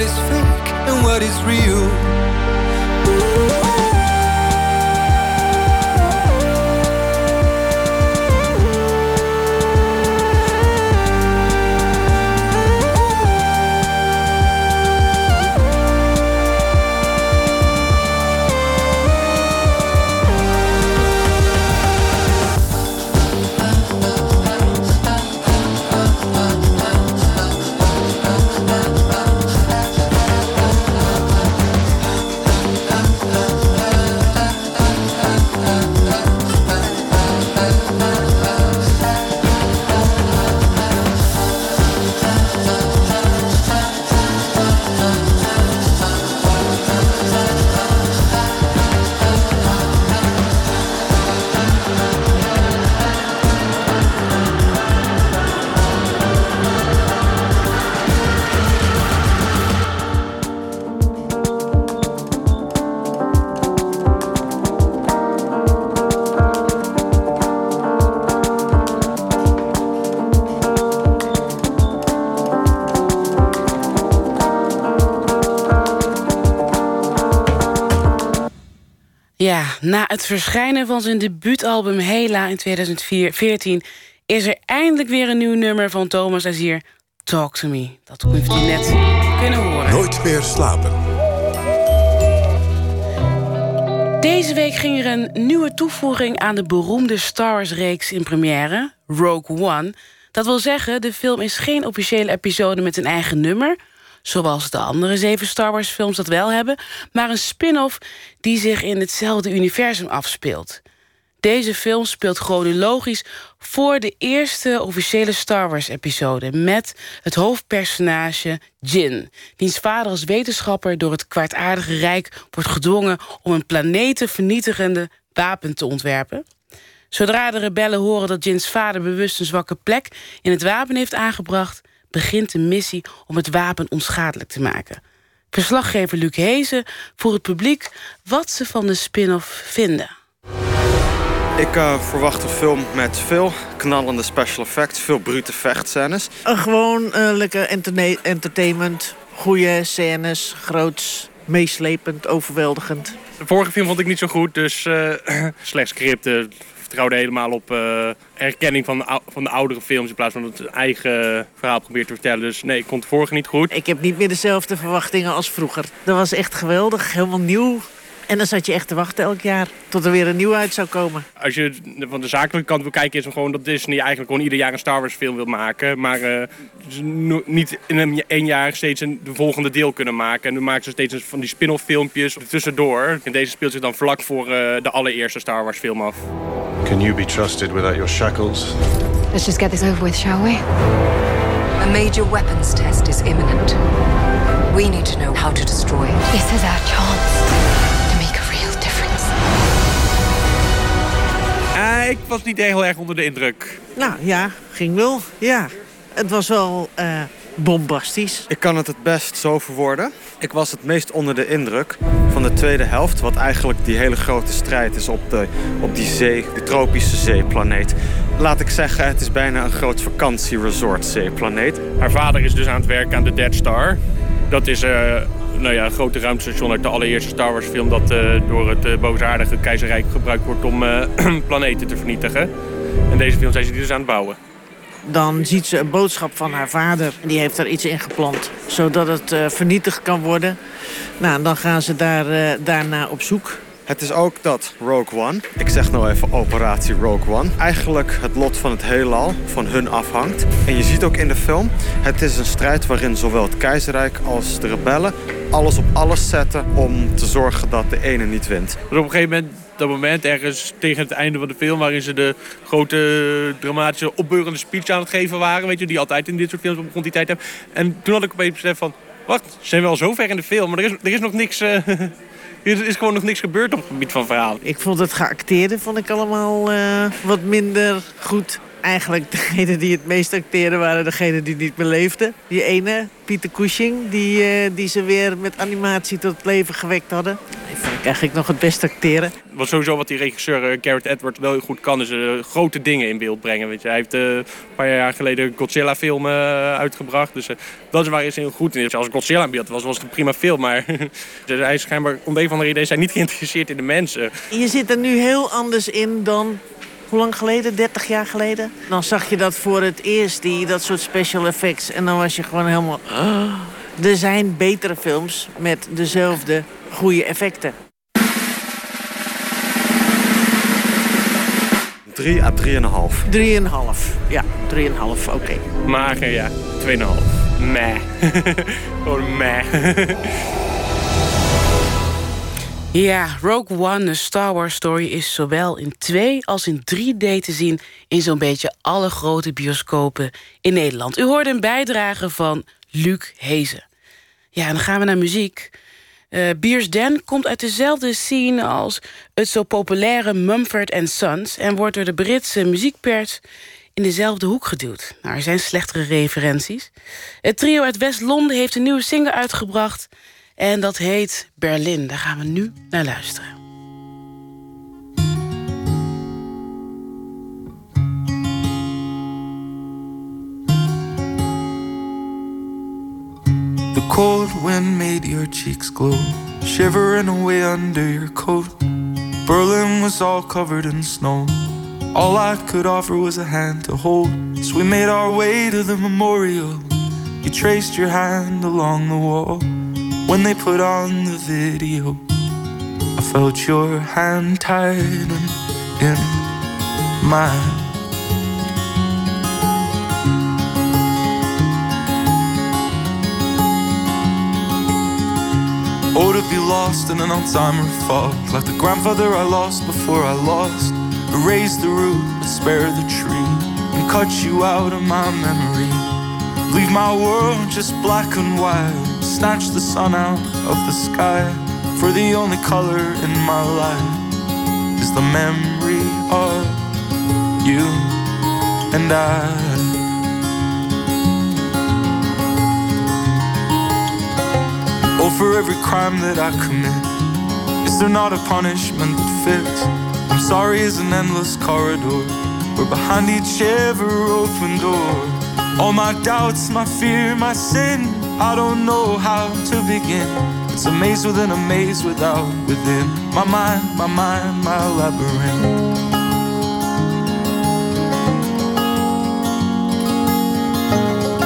what is fake and what is real. Na het verschijnen van zijn debuutalbum Hela in 2014... is er eindelijk weer een nieuw nummer van Thomas Azier, Talk To Me. Dat heeft u net kunnen horen. Nooit meer slapen. Deze week ging er een nieuwe toevoeging aan de beroemde Star Wars-reeks in première, Rogue One. Dat wil zeggen, de film is geen officiële episode met een eigen nummer zoals de andere zeven Star Wars films dat wel hebben... maar een spin-off die zich in hetzelfde universum afspeelt. Deze film speelt chronologisch voor de eerste officiële Star Wars-episode... met het hoofdpersonage Jin, diens vader als wetenschapper... door het kwaadaardige rijk wordt gedwongen... om een planetenvernietigende wapen te ontwerpen. Zodra de rebellen horen dat Jins vader bewust een zwakke plek... in het wapen heeft aangebracht... begint de missie om het wapen onschadelijk te maken. Verslaggever Luc Hezen voor het publiek wat ze van de spin-off vinden. Ik uh, verwacht een film met veel knallende special effects, veel brute vechtscènes. Uh, gewoon uh, lekker entertainment, goede scènes, groots, meeslepend, overweldigend. De vorige film vond ik niet zo goed, dus *clears throat* slecht scripten. Vertrouwde helemaal op herkenning van, van de oudere films... in plaats van het eigen verhaal probeert te vertellen. Dus nee, ik vond de vorige niet goed. Ik heb niet meer dezelfde verwachtingen als vroeger. Dat was echt geweldig, helemaal nieuw. En dan zat je echt te wachten elk jaar tot er weer een nieuw uit zou komen. Als je van de zakelijke kant wil kijken, is het gewoon dat Disney eigenlijk gewoon ieder jaar een Star Wars film wil maken. Maar uh, niet in een één jaar steeds een de volgende deel kunnen maken. En dan maken ze steeds van die spin-off filmpjes tussendoor. En deze speelt zich dan vlak voor uh, de allereerste Star Wars film af. Can you be trusted without your shackles? Let's just get this over with, shall we? A major weapons test is imminent. We need to know how to destroy it. This is our chance. ik was niet heel erg onder de indruk. Nou ja, ging wel. Ja, het was wel uh, bombastisch. Ik kan het het best zo verwoorden. Ik was het meest onder de indruk van de tweede helft... wat eigenlijk die hele grote strijd is op, de, op die zee, die tropische zeeplaneet. Laat ik zeggen, het is bijna een groot vakantieresort zeeplaneet. Haar vader is dus aan het werk aan de Dead Star. Dat is... Uh nou ja, een grote ruimtestation uit de allereerste Star Wars film... dat uh, door het uh, boosaardige keizerrijk gebruikt wordt om uh, *clears throat* planeten te vernietigen. En deze film zijn ze dus aan het bouwen. Dan ziet ze een boodschap van haar vader. Die heeft er iets in geplant, zodat het vernietigd kan worden. Nou, dan gaan ze daar, daarna op zoek. Het is ook dat Rogue One, ik zeg nou even operatie Rogue One... eigenlijk het lot van het heelal van hun afhangt. En je ziet ook in de film, het is een strijd waarin zowel het keizerrijk als de rebellen... alles op alles zetten om te zorgen dat de ene niet wint. Dus op een gegeven moment dat moment ergens tegen het einde van de film... waarin ze de grote dramatische opbeurende speech aan het geven waren... Weet je, die altijd in dit soort films op die tijd hebben. En toen had ik opeens besef van... Wacht, zijn we al zo ver in de film, maar er is, er is nog niks... Uh, *laughs* er is gewoon nog niks gebeurd op het gebied van verhaal. Ik vond het geacteerde vond ik allemaal uh, wat minder goed. Eigenlijk degene die het meest acteerden waren degene die niet meer leefden. Die ene, Pieter Cushing, die, uh, die ze weer met animatie tot leven gewekt hadden. Die vond ik eigenlijk nog het best acteren. Wat sowieso wat die regisseur uh, Garrett Edwards wel heel goed kan... is uh, grote dingen in beeld brengen. Weet je. Hij heeft een paar jaar geleden Godzilla-film uitgebracht. Dus dat is waar hij heel goed in is. Als Godzilla in beeld was, was het een prima film. Maar *laughs* hij is schijnbaar om een of andere reden zijn niet geïnteresseerd in de mensen. Je zit er nu heel anders in dan hoe lang geleden? 30 jaar geleden? Dan zag je dat voor het eerst, die, dat soort special effects. En dan was je gewoon helemaal... Oh. *gasps* Er zijn betere films met dezelfde goede effecten. 3 à 3,5. 3,5, ja. 3,5, oké. Okay. Mager, ja. 2,5. Meh. *laughs* Gewoon meh. *laughs* Ja, Rogue One, een Star Wars story, is zowel in 2 als in 3D te zien in zo'n beetje alle grote bioscopen in Nederland. U hoorde een bijdrage van Luc Hezen. Ja, dan gaan we naar muziek. Uh, Beers Den komt uit dezelfde scene als het zo populaire Mumford Sons... en wordt door de Britse muziekpers in dezelfde hoek geduwd. Nou, er zijn slechtere referenties. Het trio uit West-Londen heeft een nieuwe single uitgebracht... En dat heet Berlin. Daar gaan we nu naar luisteren. The cold wind made your cheeks glow, shivering away under your coat. Berlin was all covered in snow. All I could offer was a hand to hold. So we made our way to the memorial. You traced your hand along the wall. When they put on the video, I felt your hand tighten in mine. Oh, to be lost in an Alzheimer fog, like the grandfather I lost before I lost Erase the root, but spare the tree, and cut you out of my memory. Leave my world just black and white. Snatch the sun out of the sky. For the only color in my life is the memory of you and I. Oh, for every crime that I commit, is there not a punishment that fits? I'm sorry is an endless corridor, where behind each ever open door, all my doubts, my fear, my sin, I don't know how to begin. It's a maze within a maze without within. My mind, my mind, my labyrinth.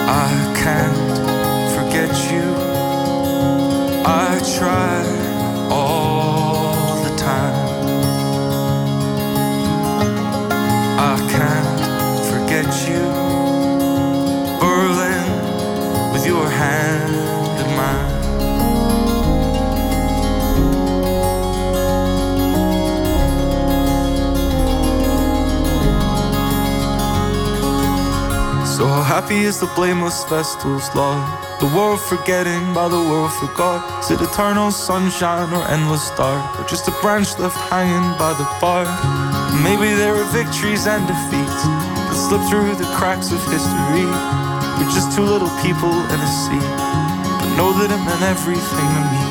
I can't forget you. I try So how happy is the blameless vestal's love. The world forgetting by the world forgot. Is it eternal sunshine or endless dark? Or just a branch left hanging by the bar? Maybe there are victories and defeats that slip through the cracks of history. We're just two little people in a sea. But know that it meant everything to me.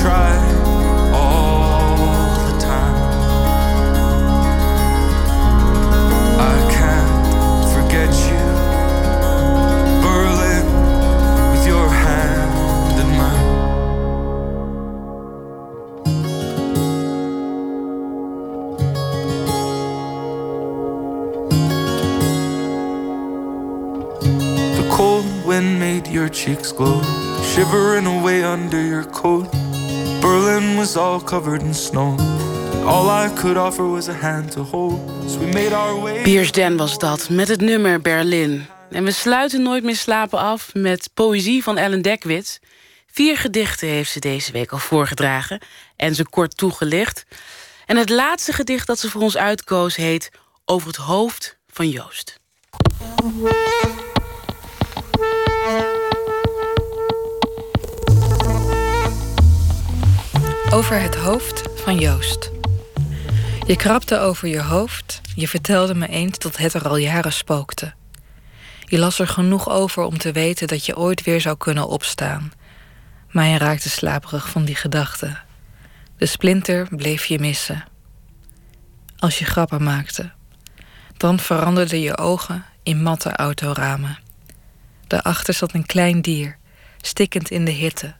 Try all the time. I can't forget you. Berlin with your hand in mine. The cold wind made your cheeks glow, shivering away under your coat. Was all covered in snow. All I could offer was a hand to was dat, met het nummer Berlin. En we sluiten Nooit meer slapen af met poëzie van Ellen Dekwits. Vier gedichten heeft ze deze week al voorgedragen en ze kort toegelicht. En het laatste gedicht dat ze voor ons uitkoos heet Over het hoofd van Joost. Over het hoofd van Joost. Je krabde over je hoofd, je vertelde me eens dat het er al jaren spookte. Je las er genoeg over om te weten dat je ooit weer zou kunnen opstaan. Maar je raakte slaperig van die gedachte. De splinter bleef je missen. Als je grappen maakte, dan veranderden je ogen in matte autoramen. Daarachter zat een klein dier, stikkend in de hitte.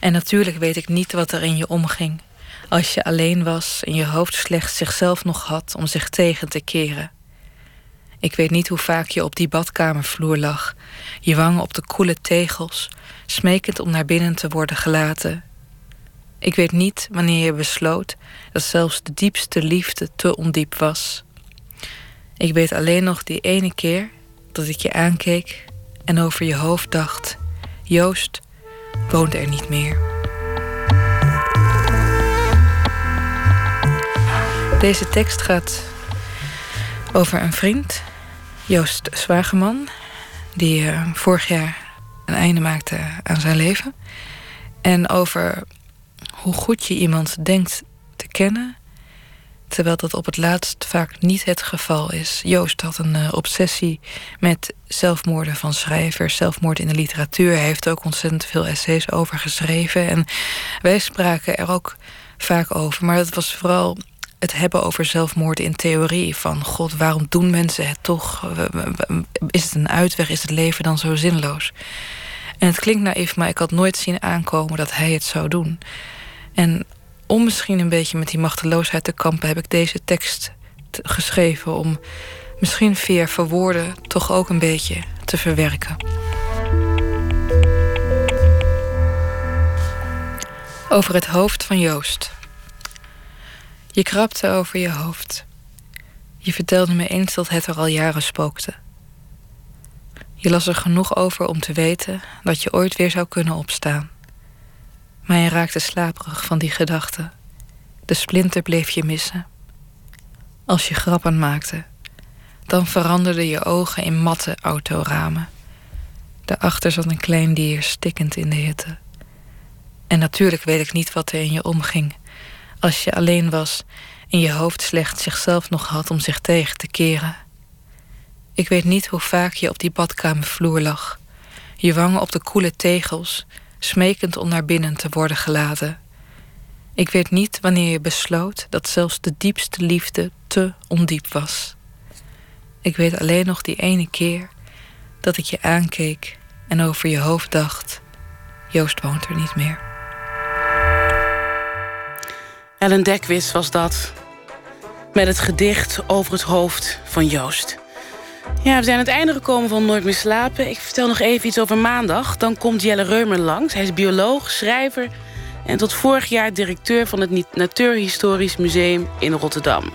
En natuurlijk weet ik niet wat er in je omging. Als je alleen was en je hoofd slechts zichzelf nog had om zich tegen te keren. Ik weet niet hoe vaak je op die badkamervloer lag, je wangen op de koele tegels, smekend om naar binnen te worden gelaten. Ik weet niet wanneer je besloot dat zelfs de diepste liefde te ondiep was. Ik weet alleen nog die ene keer dat ik je aankeek en over je hoofd dacht: Joost woont er niet meer. Deze tekst gaat over een vriend, Joost Zwageman, die eh, vorig jaar een einde maakte aan zijn leven. En over hoe goed je iemand denkt te kennen, terwijl dat op het laatst vaak niet het geval is. Joost had een eh, obsessie met zelfmoorden van schrijvers, zelfmoord in de literatuur. Hij heeft ook ontzettend veel essays over geschreven. En wij spraken er ook vaak over. Maar het was vooral het hebben over zelfmoord in theorie. Van god, waarom doen mensen het toch? Is het een uitweg? Is het leven dan zo zinloos? En het klinkt naïef, maar ik had nooit zien aankomen dat hij het zou doen. En om misschien een beetje met die machteloosheid te kampen, heb ik deze tekst geschreven om misschien via verwoorden toch ook een beetje te verwerken. Over het hoofd van Joost. Je krabde over je hoofd. Je vertelde me eens dat het er al jaren spookte. Je las er genoeg over om te weten dat je ooit weer zou kunnen opstaan. Maar je raakte slaperig van die gedachte. De splinter bleef je missen. Als je grappen maakte, dan veranderden je ogen in matte autoramen. Daarachter zat een klein dier stikkend in de hitte. En natuurlijk weet ik niet wat er in je omging. Als je alleen was en je hoofd slechts zichzelf nog had om zich tegen te keren. Ik weet niet hoe vaak je op die badkamervloer lag. Je wangen op de koele tegels, smekend om naar binnen te worden geladen. Ik weet niet wanneer je besloot dat zelfs de diepste liefde te ondiep was. Ik weet alleen nog die ene keer dat ik je aankeek en over je hoofd dacht: Joost woont er niet meer. Ellen Dekwits was dat. Met het gedicht over het hoofd van Joost. Ja, we zijn aan het einde gekomen van Nooit meer slapen. Ik vertel nog even iets over maandag. Dan komt Jelle Reumer langs. Hij is bioloog, schrijver en tot vorig jaar directeur van het Natuurhistorisch Museum in Rotterdam.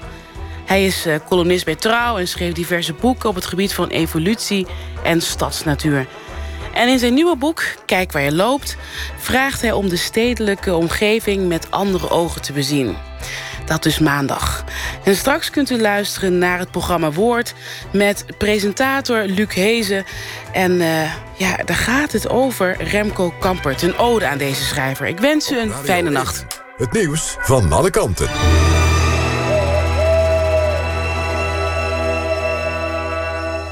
Hij is uh, columnist bij Trouw en schreef diverse boeken op het gebied van evolutie en stadsnatuur. En in zijn nieuwe boek, Kijk waar je loopt, vraagt hij om de stedelijke omgeving met andere ogen te bezien. Dat dus maandag. En straks kunt u luisteren naar het programma Woord met presentator Luc Hezen. En uh, ja, daar gaat het over Remco Kampert. Een ode aan deze schrijver. Ik wens u een fijne nacht. Het nieuws van alle kanten.